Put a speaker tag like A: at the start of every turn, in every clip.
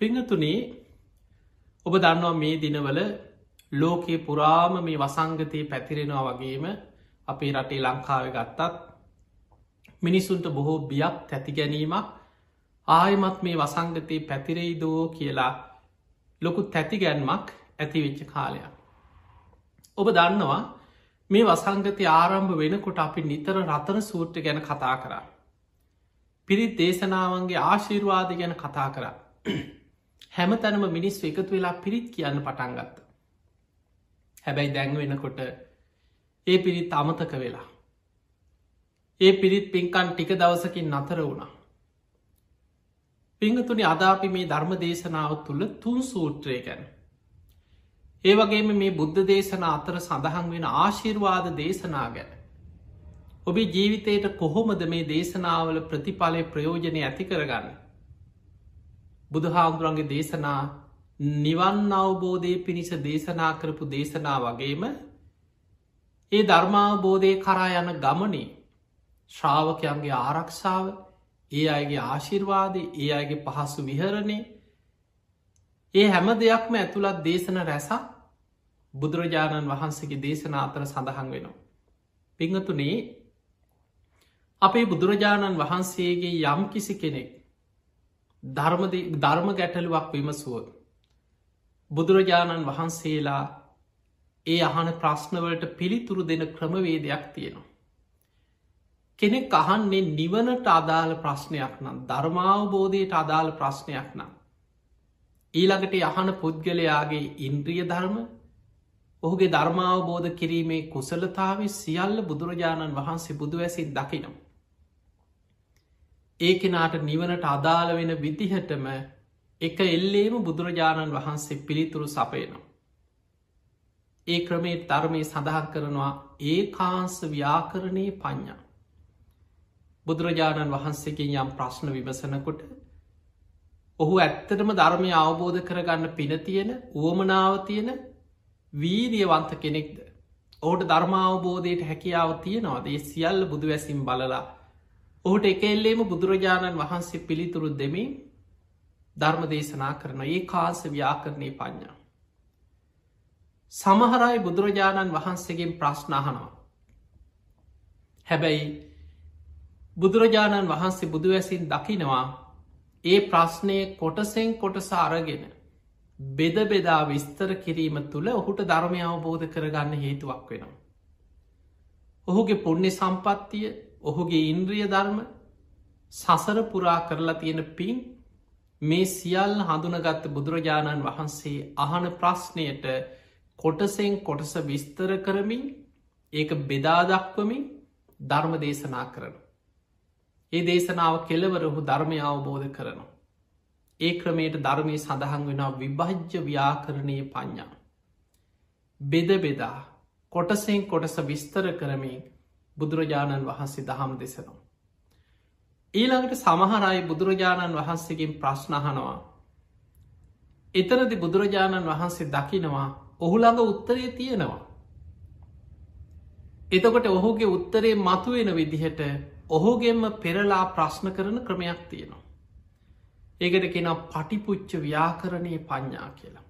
A: පිංහතුනේ ඔබ දන්නවා මේ දිනවල ලෝකයේ පුරාම මේ වසංගතය පැතිරෙනවා වගේම අපේ රටේ ලංකාව ගත්තත් මිනිසුන්ට බොහෝ බියක් තැති ගැනීමක් ආයමත් මේ වසංගතයේ පැතිරෙයිදෝ කියලා ලොකු තැතිගැන්මක් ඇතිවෙච්ච කාලයක්. ඔබ දන්නවා මේ වසංගතය ආරම්භ වෙනකොට අපි නිතර රතන සූට්‍ර ගැන කතා කරා. පිරිත් දේශනාවන්ගේ ආශීර්වාද ගැන කතා කරා. හැම තැනම මිනිස් එකතු වෙලා පිරිත් කියන්න පටන්ගත්ත. හැබැයි දැන් වෙනකොට ඒ පිරිත් අමතක වෙලා. ඒ පිරිත් පින්කන් ටික දවසකින් නතර වුණා. පිංහතුනි අදාපි මේ ධර්ම දේශනාව තුළ තුන් සූත්‍රය ගැන. ඒ වගේම මේ බුද්ධ දේශන අතර සඳහන් වෙන ආශිර්වාද දේශනා ගැන. ඔබේ ජීවිතයට කොහොමද මේ දේශනාවල ප්‍රතිඵලය ප්‍රයෝජනය ඇති කරගන්න. බුදුහාමුදුරන්ගේ දේශනා නිවන් අවබෝධය පිණිස දේශනා කරපු දේශනා වගේම ඒ ධර්මාවබෝධය කරා යන ගමනේ ශ්‍රාවකයන්ගේ ආරක්ෂාව ඒ අයගේ ආශිර්වාදය ඒ අයගේ පහසු විහරණය ඒ හැම දෙයක්ම ඇතුළත් දේශන රැසක් බුදුරජාණන් වහන්සේගේ දේශන අතර සඳහන් වෙනවා. පිංහතුනේ අපේ බුදුරජාණන් වහන්සේගේ යම් කිසි කෙනෙක් ධර්ම ගැටලුවක් විමසුව. බුදුරජාණන් වහන්සේලා ඒ අහන ප්‍රශ්නවලට පිළිතුරු දෙන ක්‍රමවේදයක් තියෙනවා. කෙනෙක් අහන්නේ නිවනට අදාළ ප්‍රශ්නයක් නම් ධර්මාවබෝධයට අදාළ ප්‍රශ්නයක් නම්. ඊළඟට යහන පුද්ගලයාගේ ඉන්ද්‍රිය ධර්ම ඔහුගේ ධර්මාවබෝධ කිරීමේ කුසලතාව සියල්ල බුදුරජාණන් වහන්සේ බුදුවැසින් දකිනම්. ඒ කෙනාට නිවනට අදාළ වෙන විදිහටම එක එල්ලේම බුදුරජාණන් වහන්සේ පිළිතුරු සපයනවා. ඒ ක්‍රමේ ධර්මය සඳහන් කරනවා ඒ කාන්ස ව්‍යාකරණයේ පඤ්ඥා. බුදුරජාණන් වහන්සේකින් යම් ප්‍රශ්න විමසනකොට ඔහු ඇත්තටම ධර්මය අවබෝධ කරගන්න පින තියෙන වුවමනාව තියෙන වීරියවන්ත කෙනෙක්ද. ඕට ධර්මාවබෝධයට හැකියාව තියෙනවා ඒ සියල්ල බුදු වැසිම් බලලා. ඔහුට එකෙල්ලේම බුදුරජාණන් වහන්සේ පිළිතුරු දෙමින් ධර්ම දේශනා කරන ඒ කාස ව්‍යාකරණය පඥ්ඥා. සමහරයි බුදුරජාණන් වහන්සේගෙන් ප්‍රශ්නහනවා. හැබැයි බුදුරජාණන් වහන්සේ බුදුවැසින් දකිනවා ඒ ප්‍රශ්නය කොටසෙන් කොටස අරගෙන බෙද බෙදා විස්තර කිරීම තුළ ඔහුට ධර්මය අවබෝධ කරගන්න හේතුවක් වෙනවා. ඔහුගේ පුුණ්‍ය සම්පත්තිය ඔහුගේ ඉන්ද්‍රිය ධර්ම සසර පුරා කරලා තියෙන පින් මේ සියල් හඳුනගත්ත බුදුරජාණන් වහන්සේ අහන ප්‍රශ්නයට කොටසෙන් කොටස විස්තර කරමින් ඒක බෙදාදක්වමින් ධර්ම දේශනා කරන. ඒ දේශනාව කෙලවර ඔහු ධර්මය අවබෝධ කරනවා. ඒ ක්‍රමයට ධර්මය සඳහන් වෙන විභජ්‍ය ව්‍යාකරණය පඤ්ඥා. බෙද බෙදා කොටසෙන් කොටස විස්තර කරමින් බුදුරජාණන් වහන්සේ දහම් දෙසනවා. ඊළඟට සමහරයි බුදුරජාණන් වහන්සේගෙන් ප්‍රශ්නහනවා. එතරදි බුදුරජාණන් වහන්සේ දකිනවා ඔහු ළඟ උත්තරය තියෙනවා. එතකොට ඔහුගේ උත්තරේ මතුවෙන විදිහට ඔහුගෙන්ම පෙරලා ප්‍රශ්න කරන ක්‍රමයක් තියෙනවා. ඒකට කෙන පටිපුච්ච ව්‍යාකරණය පඤ්ඥා කියලා.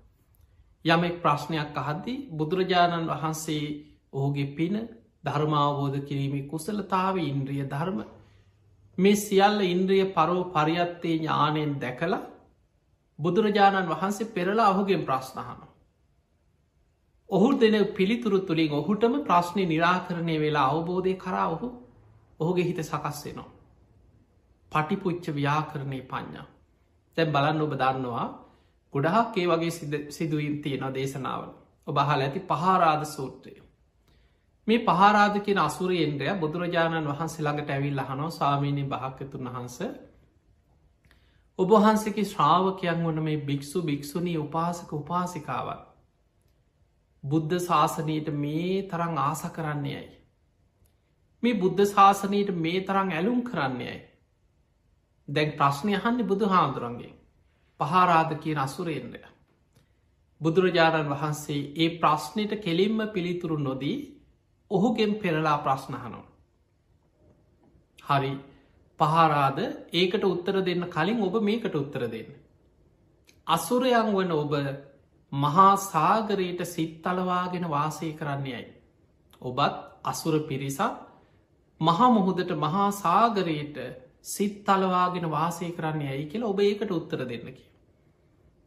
A: යමෙක් ප්‍රශ්නයක් අහද්දි බුදුරජාණන් වහන්සේ ඔහුගේ පින ධර්මාවබෝධ කිරීමේ කුසලතාව ඉන්ද්‍රිය ධර්ම මේ සියල්ල ඉන්ද්‍රිය පරෝ පරියත්තේ ඥානයෙන් දැකලා බුදුරජාණන් වහන්සේ පෙරලා ඔහුගෙන් ප්‍රශ්නහන. ඔහු දෙන පිළිතුරු තුළින් ඔහුටම ප්‍රශ්නය නිරාකරණය වෙලා අවබෝධය කරා ඔහු ඔහුගේ හිත සකස්වෙනවා. පටිපුච්ච ව්‍යාකරණය පඤ්ඥා. තැන් බලන්න ඔබ දන්නවා ගොඩහක් ඒ වගේ සිදුවීම් තියෙන දේශනාවල ඔබහල ඇති පහරාධ සූත්‍රය. මේ පහරාධ කියෙන අසුරයෙන්ද්‍රය බුදුරජාණන් වහන්සේ ළඟට ඇවිල් හනෝ සාමීනී භාක්‍යතුන් වහන්ස ඔබහන්සකි ශ්‍රාවකයන් වන මේ භික්‍ෂු භික්‍ෂුණී උපාසක උපාසිකාවත්. බුද්ධ ශාසනයට මේ තරං ආස කරන්නේයයි. මේ බුද්ධ ශාසනයට මේ තරං ඇලුම් කරන්නේයයි. දැන් ප්‍රශ්නය අහන්නේ බුදු හාමුදුරන්ගේ පහරාධ කිය අසුරේන්ද්‍රය. බුදුරජාණන් වහන්සේ ඒ ප්‍රශ්නයට කෙලින්ම පිළිතුරු නොදී ඔහුගෙන් පෙරලා ප්‍රශ්නහනෝ. හරි පහරාද ඒකට උත්තර දෙන්න කලින් ඔබ මේකට උත්තර දෙන්න. අසුරයන් වන ඔබ මහා සාගරයට සිත් තලවාගෙන වාසය කරන්නේයයි. ඔබත් අසුර පිරිසක් මහා මුහුදට මහා සාගරයට සිත් තලවාගෙන වාසය කරන්න ඇයි කියලා ඔබ ඒකට උත්තර දෙන්න කිය.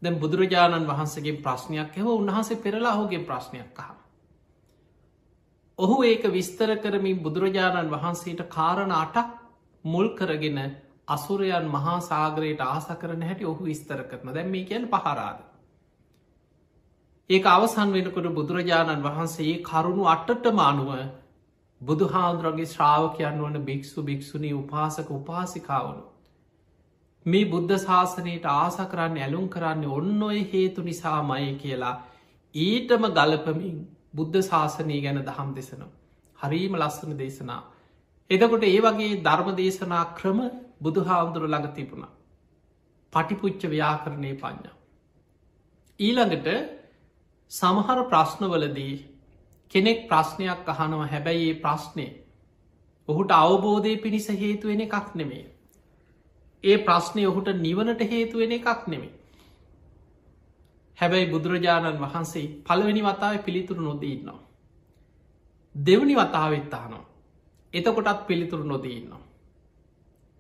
A: දැම් බුදුරජාණන් වහන්සගේ ප්‍රශ්නයක් එව උන්හසේ පෙරලා හෝගේ ප්‍රශ්නයක් කහ. ඔහු ඒක විස්තර කරමින් බුදුරජාණන් වහන්සේට කාරණ අටක් මුල් කරගෙන අසුරයන් මහා සාගරයට ආස කරන හැටි ඔහු විස්තර කරන දැම් මේ කියන් පහරාද. ඒක අවසන් වෙනකොට බුදුරජාණන් වහන්සේ කරුණු අටට මානුව බුදු හාදුරගේ ශ්‍රාවකයන් වන භික්‍ෂු භික්‍ෂුණී උපාසක උපාසිකාවනු. මේ බුද්ධ ශාසනයට ආස කරන්න ඇලුම් කරන්න ඔන්න ඔය හේතු නිසාමය කියලා ඊටම ගලපමින් බුද්ධ ශාසනය ගැන දහම් දෙසනම්. හරීම ලස්සන දේශනා. එදකොට ඒ වගේ ධර්ම දේශනා ක්‍රම බුදු හාමුදුරු ළඟ තිබුණා. පටිපුච්ච ව්‍යාකරණය පඥ්ඥා. ඊළඟට සමහර ප්‍රශ්නවලදී කෙනෙක් ප්‍රශ්නයක් අහනවා හැබැයි ඒ ප්‍රශ්නය ඔහුට අවබෝධය පිණිස හේතුවෙන එකක් නෙමේ. ඒ ප්‍රශ්නය ඔහුට නිවනට හේතුවෙන එකක් නෙමේ. හැබැයි බුදුරජාණන් වහන්සේ පළවෙනි වතාව පිළිතුරු නොදීන්නවා. දෙවනි වතාවෙත් අහනවා. එතකොටත් පිළිතුරු නොදීන්නවා.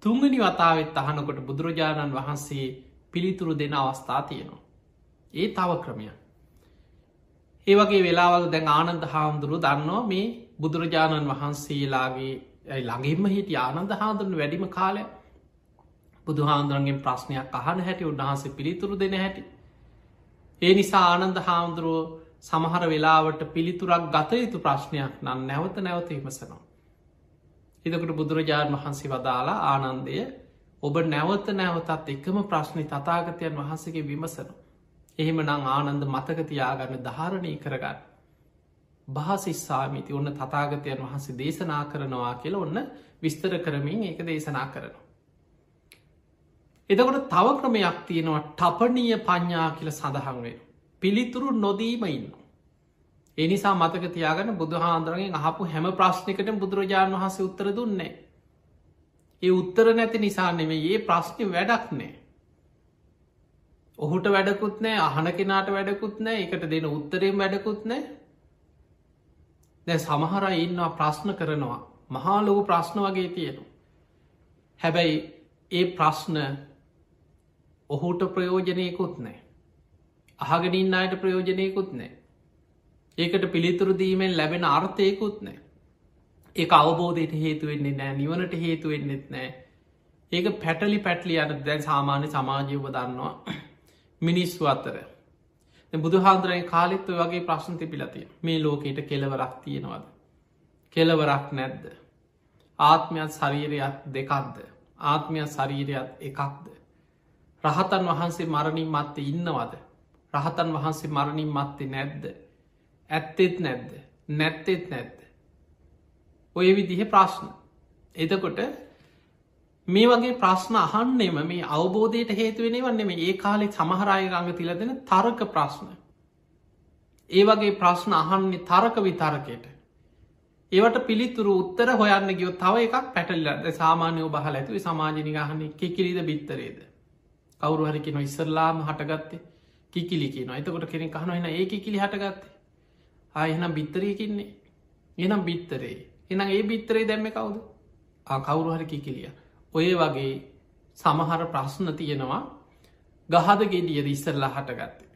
A: තුංගනි වතාවෙත් අහනකොට බුදුරජාණන් වහන්සේ පිළිතුරු දෙන අවස්ථා තියෙනවා. ඒ තව ක්‍රමයක්. ඒවගේ වෙලාවල් දැන් ආනන්ද හාමුදුරු දන්නවා මේ බුදුරජාණන් වහන්සේලාගේ ළඟින්ම හිට ආනන්ද හාදුරන වැඩිම කාලය බුදු හාන්දුරන්ගේ ප්‍රශ්නයක් අහන හැටි උන්හන්සේ පිළිතුරු දෙන හැටි. ඒ නිසා ආනන්ද හාමුදුරුව සමහර වෙලාවට පිළිතුරක් ගත යුතු ප්‍රශ්නයක් නම් නැවත නැවත විමසනවා. එදකට බුදුරජාණන් වහන්සේ වදාලා ආනන්දය ඔබ නැවත නැවතත් එකම ප්‍රශ්නි තතාගතයන් වහන්සගේ විමසනවා. එහෙම නං ආනන්ද මතකතියාගන්න ධාරණය කරගන්න. භාසිස්සාමිති ඔන්න තතාගතයන් වහන්සේ දේශනා කරනවා කියල ඔන්න විස්තර කරමින් ඒක දේශනා කරනවා. එතකොට තව ක්‍රමයක් තියෙනවා ටපනීය පඤ්ඥා කියල සඳහන්වේ. පිළිතුරු නොදීම ඉන්න. එනිසා මතක තියාගන්න බුදුහාන්දුරගෙන් අහපු හැම ප්‍රශ්නකට බුදුරජාණන් වහස උත්තර දුන්නේ. ඒ උත්තර නැති නිසා නෙමේ ඒ ප්‍රශ්නය වැඩක් නෑ. ඔහුට වැඩකුත් නෑ අහන කෙනාට වැඩකුත් නෑ එකට දෙන උත්තරෙන් වැඩකුත් නෑ දැ සමහර ඉන්නවා ප්‍රශ්න කරනවා මහාලොකු ප්‍රශ්න වගේ තියෙනවා. හැබැයි ඒ ප්‍රශ්න ඔහුට ප්‍රයෝජනයකුත් නෑ. අහගෙනින් අයට ප්‍රයෝජනයකුත් නෑ. ඒකට පිළිතුරු දීමෙන් ලැබෙන අර්ථයකුත් නෑ. ඒ අවබෝධයට හේතුවෙන්නේ නෑ නිවනට හේතුවෙන්නෙත් නෑ. ඒක පැටලි පැටලි අට දැන් සාමාන්‍ය සමාජයව දන්නවා මිනිස්සු අතර බුදු හාන්දුරයි කාලෙත්ව වගේ ප්‍රශ්න තිබිලතිය මේ ලෝකයට කෙලවරක් තියෙනවද. කෙලවරක් නැද්ද. ආත්මයත් ශරීරයක් දෙකක්ද. ආත්මයක් ශරීරයක් එකක්ද. රහතන් වහන්සේ මරණින් මත්තේ ඉන්නවද. රහතන් වහන්සේ මරණින් මත්තේ නැද්ද. ඇත්තෙත් නැද්ද. නැත්තෙත් නැද්ද. ඔය විදිහ ප්‍රශ්න. එතකොට මේ වගේ ප්‍රශ්න අහන්නෙම මේ අවබෝධයට හේතුවෙන වන්නේ මේ ඒ කාලෙ සමහරය ගඟ තිල දෙෙන තරක ප්‍රශ්න. ඒ වගේ ප්‍රශ්න අහන්නේ තරක විතරකයට. ඒවට පිළිතුරු උත්තර හොයන්න ගියෝ තව එකක් පැටල්ල සාමානයෝ බහල ඇතුව සමාජනි ගහන්නේ කිකිරිද බිත්තරේද. කවරු හරිකෙන ඉස්සරලාම හටගත්තේ කිකිලි කියන එතකොට කෙනෙ කහනොහෙන ඒ කිලි හටගත්තේ? ආයහනම් බිත්තරයකින්නේ එනම් බිත්තරේ. එනම් ඒ බිත්තරේ දැම්ම කවුද? කවුරු හරි කිකිලිය. ඔය වගේ සමහර ප්‍රශ්න තියෙනවා ගහද ගෙඩියද ඉස්සරලා හටගත්තේ.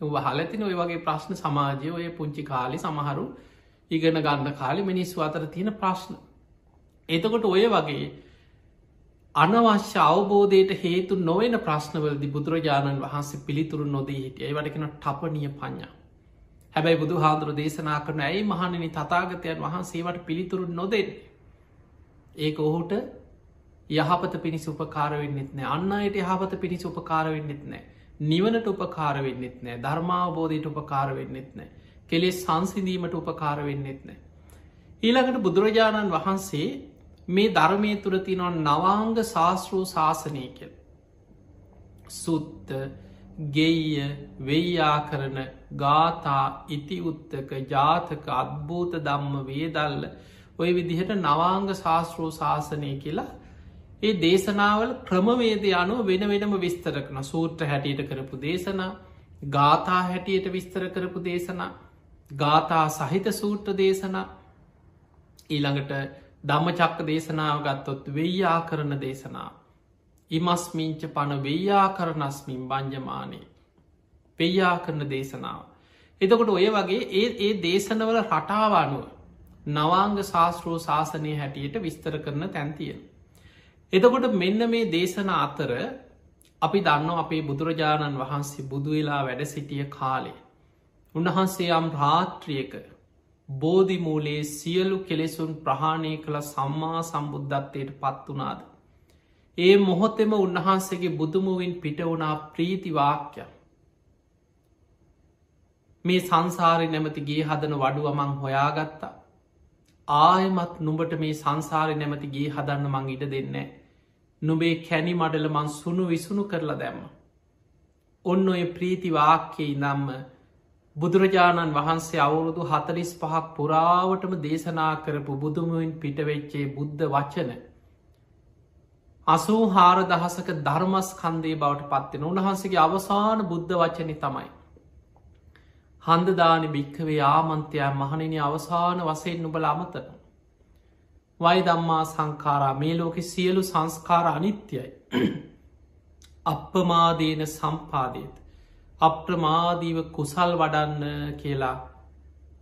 A: වහලතින ඔය වගේ ප්‍රශ්න සමාජය ඔය පුංචි කාලි සමහරු ඉගෙන ගන්න කාලි මිනිස්සු අතර තියෙන ප්‍රශ්න. එතකොට ඔය වගේ අනවශ්‍ය අවබෝධයට හේතු නොවෙන ප්‍රශ්නවලදි බුදුරජාණන් වහන්සේ පිළිතුරු නොදී හිටිය ඒවටකෙන ටපනිය පඥා. හැබැයි බුදු හාදුර දේශනා කරන ඇයි මහණනි තතාගතයන් වහන්සේවට පිළිතුරු නොදෙන්. ඒක ඔහුට යහපත පිණිස උපකාරවෙන්නෙත් නෑ අන්න අයට යහපත පිණිස උපකාරවෙන්නෙත් නෑ නිවනට උපකාරවෙන්නෙත් නෑ ධර්මාවබෝධයට උපකාරවෙන්නෙත් නෑ කෙලෙස් සංසිඳීමට උපකාරවෙන්නෙත් නෑ. ඊළඟට බුදුරජාණන් වහන්සේ මේ ධර්මය තුර තිනොන් නවාංග ශාස්තෘූ ශාසනයකෙල්. සුත්ත ගෙය වෙய்යා කරන ගාතා ඉති උත්තක ජාතක අත්භූත දම්ම වේදල්ල ඔය විදිහට නවාංග ශාස්තෘූ ශාසනය කියලා ඒ දේශනාවල ක්‍රමවේද අනුව වෙන වෙනම විස්තර කන සූත්‍ර හැටියට කරපු දේශනා ගාථා හැටියට විස්තර කරපු දේශනා ගාථා සහිත සූට්‍ර දේශනා ඊළඟට ධමචක්ක දේශනාව ගත්තොත් වෙයා කරන දේශනා. ඉමස්මිංච පණ වෙයා කරනස්මින් බංජමානය. වෙයා කරන දේශනාව. එතකොට ඔය වගේ ඒ ඒ දේශනවල රටාවනුව නවාංග ශාස්ත්‍රෝ ශාසනය හැටියට විස්තර කරන තැන්තිය. එතකොට මෙන්න මේ දේශන අතර අපි දන්න අපේ බුදුරජාණන් වහන්සේ බුදුවෙලා වැඩ සිටිය කාලේ. උන්වහන්සේ යම් රාත්‍රියක බෝධිමූලේ සියලු කෙලෙසුන් ප්‍රහාණය කළ සම්මා සම්බුද්ධත්වයට පත් වනාද. ඒ මොහොතෙම උන්වහන්සේගේ බුදුමුවින් පිට වුණා ප්‍රීතිවාක්‍ය. මේ සංසාරය නැමතිගේ හදන වඩුවමං හොයාගත්තා. ආයමත් නුඹට මේ සංසාරය නැමතිගේ හදන්න මං ඉඩ දෙන්න. නුබේ කැනි මඩල මං සුණු විසුණු කරලා දැම්ම. ඔන්න ඔය ප්‍රීතිවාක්‍යයි නම්ම බුදුරජාණන් වහන්සේ අවුරුදු හතලිස් පහක් පුරාවටම දේශනා කරපු බුදුමුවෙන් පිටවෙච්චේ බුද්ධ වචන. අසූ හාර දහසක ධර්මස් කන්දේ බවට පත්වෙන උන්වහන්සේගේ අවසාන බුද්ධ වචනය තමයි. හන්දදාන භික්කවේ ආමන්තයා මහණනි අවසාන වසයෙන් නුබල අමතන. වයි දම්මා සංකාරා මේ ලෝකෙ සියලු සංස්කාර අනිත්‍යයි. අපපමාදේන සම්පාදයත. අප්‍රමාදීව කුසල් වඩන්න කියලා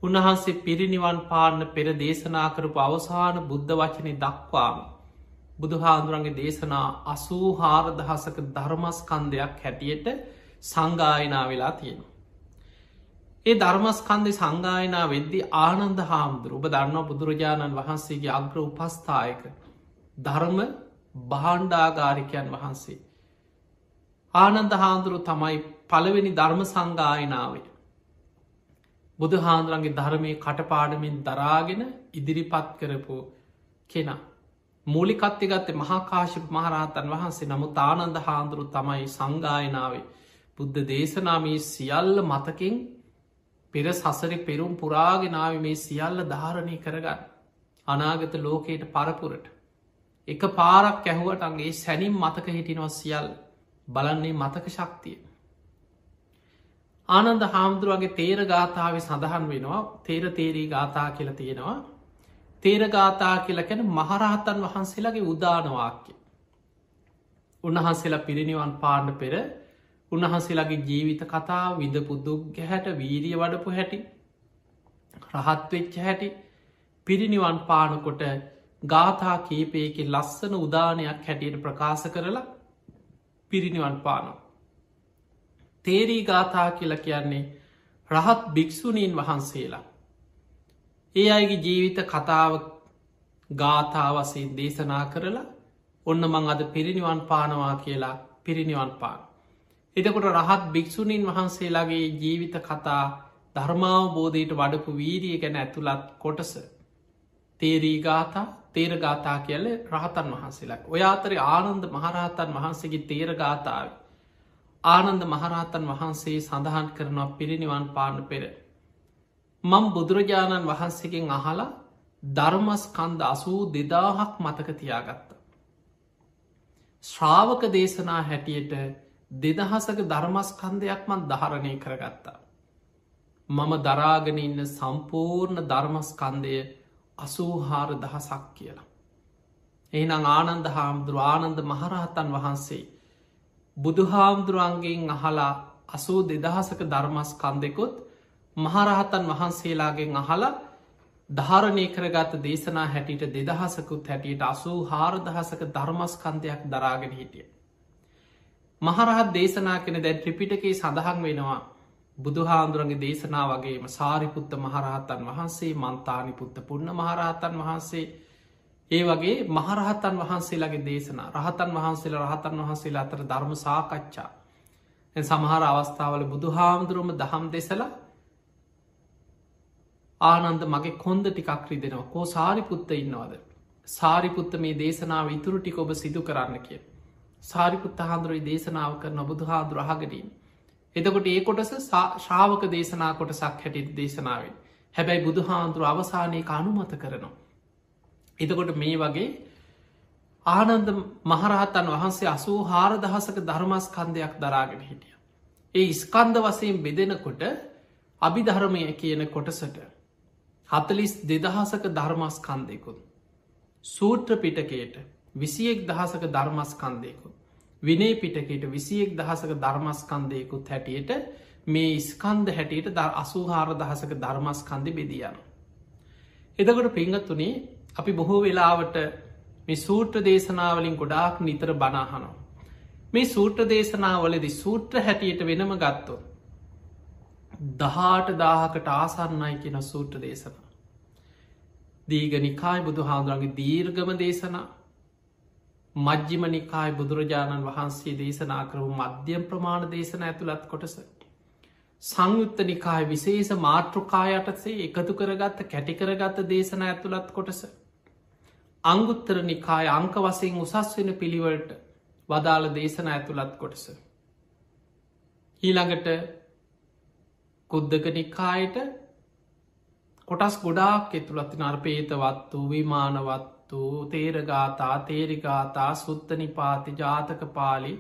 A: උන්වහන්සේ පිරිනිවන් පාන්න පෙර දේශනා කරපු අවසාන බුද්ධ වචනය දක්වාම බුදුහාදුරන්ගේ දේශනා අසූ හාරදහසක ධර්මස්කන්දයක් හැටියට සංගායනා වෙලා තියෙනවා. ඒ ධර්මස්කන්දය සංගායනා වෙද්දි ආනන්ද හාමුදුර ඔබ දන්නවා බුදුරජාණන් වහන්සේගේ අග්‍ර උපස්ථායක ධර්ම බාණ්ඩාගාරිකයන් වහන්සේ. ආනන්ද හාන්දුරු තමයි පළවෙනි ධර්ම සංගායනාවේ. බුදු හාන්දුරන්ගේ ධර්මය කටපාඩමින් දරාගෙන ඉදිරිපත් කරපු කෙනා. මූලිකත්ති ගත්තේ මහාකාශිප මහරහතන් වහන්සේ නමු තානන්ද හාන්දුරු තමයි සංගායනාවේ බුද්ධ දේශනාමී සියල්ල මතකින් පෙර සසරි පෙරුම් පුරාගෙනාව මේ සියල්ල ධාරණය කරගන්න අනාගත ලෝකයට පරපුරට එක පාරක් ඇහුවට අගේ සැනින් මතක හිටිනවා සියල් බලන්නේ මතක ශක්තිය ආනන්ද හාමුදුරුවගේ තේර ගාථාව සඳහන් වෙනවා. තේර තේරී ගාථා කියල තියෙනවා. තේරගාථා කියලකැන මහරහතන් වහන්සේලාගේ උදානවාක්‍ය උන්වහන්සේලා පිරිනිවන් පාණ්ඩ පෙර උන්වහන්සේලාගේ ජීවිත කතා විදපු දුක් ගැහැට වීරිය වඩපු හැටි රහත්වෙච්ච හැටි පිරිනිවන් පානකොට ගාථා කීපයක ලස්සන උදානයක් හැටියට ප්‍රකාශ කරලා පිරිනිවන් පානවා. තේරී ගාථා කියල කියන්නේ රහත් භික්‍ෂුණීන් වහන්සේලා. ඒ අයගේ ජීවිත කතාව ගාථාවසේ දේශනා කරලා ඔන්න මං අද පිරිනිවන් පානවා කියලා පිරිනිවන් පාන. එතකොට රහත් භික්‍ෂුණීන් වහන්සේලාගේ ජීවිත කතා ධර්මාවබෝධයට වඩපු වීරිය ගැන ඇතුළත් කොටස තේරී ගාතා තේර ගාතා කියල රහතන් වහන්සේලා ඔය අතරේ ආනන්ද මහරහතන් වහන්සේගේ තේර ගාතාව ආනන්ද මහරහතන් වහන්සේ සඳහන් කරනවා පිරිනිවන් පාන පෙර මං බුදුරජාණන් වහන්සේගෙන් අහලා ධර්මස්කන්ද අසූ දෙදාහක් මතක තියාගත්ත. ශ්‍රාවක දේශනා හැටියට දෙදහසක ධර්මස්කන්දයක් මන් ධහරණය කරගත්තා. මම දරාගෙන ඉන්න සම්පූර්ණ ධර්මස්කන්දය අසූහාර දහසක් කියලා. එහිනම් ආනන්ද හාමුදුරු ආනන්ද මහරහතන් වහන්සේ බුදුහාමුදුරුවන්ගෙන් අහලා අසූ දෙදහසක ධර්මස්කන්දෙකුත් මහරහතන් වහන්සේලාගෙන් අහලා ධාරණය කරගත දේශනා හැටියට දෙදහසකුත් හැටියට අසූ හාරදහසක ධර්මස්කන්දයක් දරාගෙන හිටිය. මහරහත් දේශනා කෙන දැ ත්‍රිපිටකේ සඳහන් වෙනවා බුදුහාන්දුරන්ගේ දේශනා වගේම සාරිපුත්ත මහරහතන් වහන්සේ මන්තානිපුත්ත පුන්න මහරහතන් වහන්සේ ඒ වගේ මහරහතන් වහන්සේලාගේ දේශනා රහතන් වහන්සේලා රහතන් වහන්සේලා අතර ධර්ම සාකච්ඡා. සමහර අවස්ථාවල බුදුහාමුදුරුවම දහම් දෙසලා ආනන්ද මගේ කොන්ද ටිකක් රිදෙනවා. කෝ සාරිපුත්ත ඉන්නවාද? සාරිපුත්ත මේ දේශනාව ඉතුරු ටික ඔබ සිදු කරන්න කිය සාරිපුත්ත හාන්දුරුවයි දේශනාව කරන බුදුහාදුර අහගඩීන්. එතකොට ඒ කොටස ශ්‍රාවක දේශනා කොටසක් හැටිට දේශනාවෙන් හැබැයි බුදුහාන්දුර අවසානය අනුමත කරනවා. එතකොට මේ වගේ ආනන්ද මහරහතන් වහන්සේ අසූ හාර දහසක ධර්මස්කන්දයක් දරාගෙන හිටිය. ඒ ස්කන්ද වසයෙන් බෙදෙනකොට අභිධර්මය කියන කොටසට හතලිස් දෙදහසක ධර්මස්කන්දයකුත්. සූත්‍ර පිටකයට විසියෙක් දහසක ධර්මස්කන්දයකුත්. විනේ පිටකට විසියෙක් දහසක ධර්මස්කන්දයකුත් හැටියට මේ ස්කන්ද හැටියට ද අසූහාර දහසක ධර්මස්කන්දි බෙදියන. එදකොට පිංගත්තුනේ අපි බොහෝ වෙලාවට මේ සූට්‍ර දේශනාවලින් ගොඩාක් නිතර බනාහනවා. මේ සූට්‍ර දේශනාවලදි සූත්‍ර හැටියට වෙනම ගත්තො. දහාට දාහකට ආසන්නයි කියෙන සූට්‍ර දේශන. දීගනිකායි බුදු හාදුරන්ගේ දීර්ගම දේශනා මජ්ජිම නිකායි බුදුරජාණන් වහන්සේ දේශනා කරපු මධ්‍යම් ප්‍රමාණ දේශන ඇතුළත් කොටස. සංයුත්ත නිකාය විශේෂ මාතෘකායටසේ එකතු කරගත්ත කැටිකරගත්ත දේශන ඇතුළත් කොටස. අංගුත්තර නිකාය අංක වසයෙන් උසස් වෙන පිළිවලට වදාළ දේශන ඇතුළත් කොටස. ඊළඟට කුද්දක නිකායට කොටස් ගොඩාක් එතුළත්ති නර්පේතවත් වූ විමානවත් වූ තේරගාතා තේරිගාතා සුත්ත නිපාති ජාතක පාලි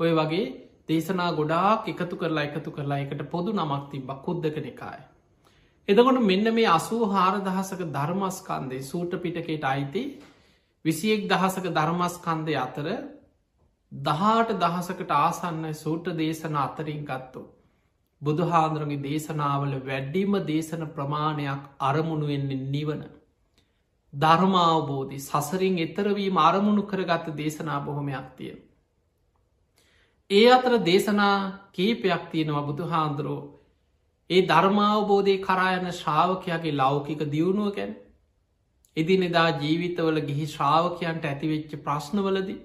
A: ඔය වගේ දේශනා ගොඩාක් එකතු කරලා එකතු කරලා එකට පොදු නමක් තිබ කුද්දක නිකාය. එදකොට මෙන්න මේ අසූ හාර දහසක ධර්මස්කන්දේ සූට පිටකේට අයිති විසියෙක් දහසක ධර්මස්කන්දය අතර දහට දහසකට ආසන්න සූට දේශන අතරින් ගත්තු. බුදුහාන්දුරගේ දේශනාවල වැඩ්ඩිම දේශන ප්‍රමාණයක් අරමුණුවෙන්නේ නිවන. ධර්මාවබෝධි සසරින් එතරවීම අරමුණු කරගත්ත දේශනා බොහොමයක් තියෙන. ඒ අතර දේශනා කීපයක් තියෙනවා බුදු හාන්දුරෝ ඒ ධර්මාවබෝධය කරායන ශ්‍රාවකයාගේ ලෞකික දියුණුව ගැන. එදිනෙදා ජීවිතවල ගිහි ශ්‍රාවකයන්ට ඇතිවෙච්ච ප්‍රශ්නවලදි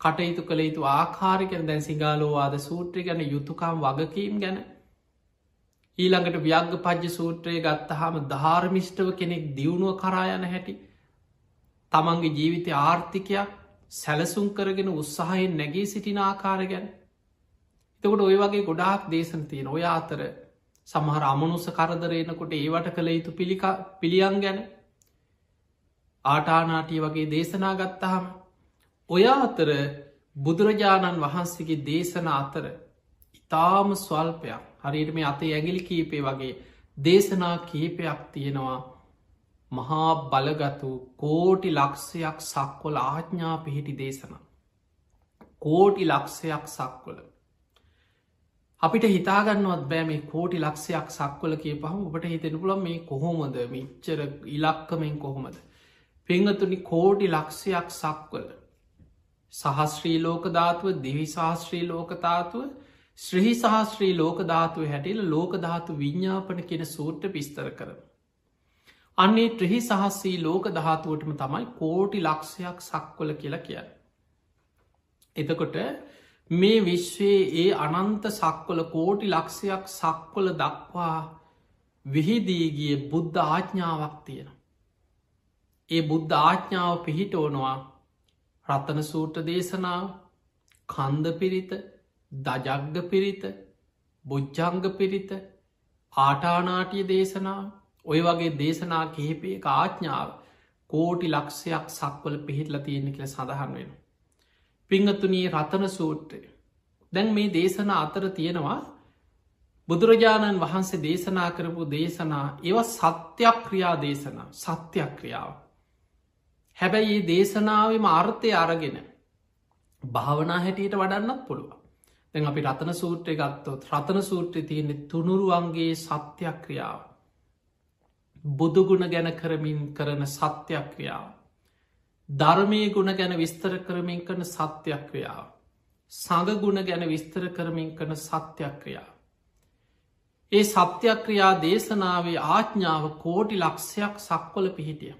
A: කටයුතු කළ යුතු ආකාරිකන දැන් සිංහලෝවාද සූත්‍රය ගැන යුතුකම් වගකීම් ගැන. ඊළඟට ව්‍යග්ග පජ්්‍ය සූත්‍රය ගත්තහම ධාර්මිෂ්ටව කෙනෙක් දියුණුව කරායන හැටි තමන්ගේ ජීවිතය ආර්ථිකයක් සැලසුම් කරගෙන උත්සාහයෙන් නැගේ සිටින ආකාර ගැන. එතකොට ඔය වගේ ගොඩාක් දේශන තියෙන ඔය අතර සමහර අමනුස කරදරයනකොට ඒවට කළ යුතු පිළික පිළියන් ගැන ආටානාටිය වගේ දේශනා ගත්තහම ඔය අතර බුදුරජාණන් වහන්සේගේ දේශන අතර ඉතාම ස්වල්පයක් හරියට මේ අතේ ඇගිලි කීපේ වගේ දේශනා කීපයක් තියෙනවා මහා බලගතු කෝටි ලක්ෂයක් සක්වල ආඥා පිහිටි දේශන. කෝටි ලක්ෂයක් සක්වල. අපිට හිතාගන්නවත් බෑ මේ කෝටි ලක්ෂයක් සක්වල කිය පහම ඔබට හිතෙන පුළන් මේ කොහොමද මිච්චර ඉලක්කමෙන් කොහොමද. පෙංගතුනි කෝටි ලක්ෂයක් සක්වල. සහස්ශ්‍රී ලෝක ධාතුව දිවිශාස්ත්‍රී ලෝකතාතුව ශ්‍රහි සහස්ශ්‍රී ලෝක ධාතුව හැටිල ලෝක ධාතු විඤ්ඥාපන කෙන සූට්‍ර පිස්තර කරන. අන්නේ ත්‍රහි සහස්සී ලෝක ධාතුවටම තමයි කෝටි ලක්ෂයක් සක්වල කියලා කිය. එතකොට මේ විශ්වයේ ඒ අනන්ත සක්වල කෝටි ලක්ෂයක් සක්වල දක්වා විහිදීගිය බුද්ධ ආඥාවක් තියෙන. ඒ බුද්ධ ආඥාව පිහිටෝනවා රත්තන සූට දේශනාව කන්ද පිරිත දජග්ග පිරිත බොජ්ජංග පිරිත ආටානාටිය දේශනා ඔය වගේ දේශනා කිහිපේ ආඥාව කෝටි ලක්ෂයක් සක්වල පිහිටල තියෙන කියල සඳහන් වෙන. පිංගතුනී රතන සූට්‍රය දැන් මේ දේශන අතර තියෙනවා බුදුරජාණන් වහන්සේ දේශනා කරපු දේශනා ඒව සත්‍යයක් ක්‍රියා දේශනා සත්‍යයක් ක්‍රියාව. හැබැයි ඒ දේශනාවම අර්ථය අරගෙන භාවනා හැටියට වඩන්නත් පුළුවන්. දැන් අපි රතන සූත්‍රය ගත්තොත් රතන සූත්‍රය තියන්නේ තුනුරුවන්ගේ සත්‍යක්‍රියාව. බුදුගුණ ගැන කරමින් කරන සත්‍යක්‍රියාව. ධර්මය ගුණ ගැන විස්තර කරමින් කරන සත්‍යක්‍රියාව. සඟගුණ ගැන විස්තර කරමින් කරන සත්‍යක්‍රියාව. ඒ සත්‍යක්‍රියා දේශනාවේ ආඥාව කෝටි ලක්ෂයක් සක්වල පිහිටිය.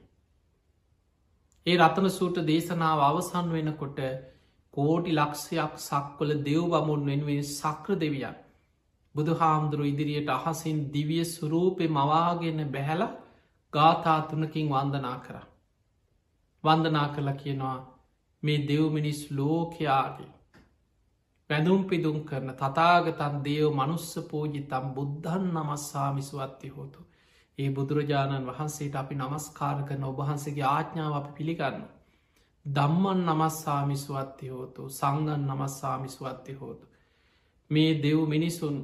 A: ඒ රතන සූට දේශනාව අවසන් වෙනකොට කෝටි ලක්ෂයක් සක්වල දෙව් බමුන් වෙනුවෙන් සක්‍ර දෙවියන්. බුදු හාමුදුරු ඉදිරියට අහසින් දිවිය සුරූපය මවාගෙන බැහැල ගාථාතුනකින් වන්දනා කර. වන්දනා කළ කියනවා මේ දෙව්මිනිස් ලෝකයාගේ. පැදුම් පිදුම් කරන තතාගතන් දේව මනුස්ස පූජිතම් බුද්ධන් නමස්සාමිසුවත්ති හෝතු. ඒ බුදුරජාණන් වහන්සේට අපි නමස්කාර කරන ඔබහන්සේගේ ආඥාව අපි පිළිගන්න. දම්මන් නමස්සාමිස්වත්ති හෝතු සංගන් නමස්සාමිස්වත්ති හෝතු. මේ දෙව් මිනිසුන්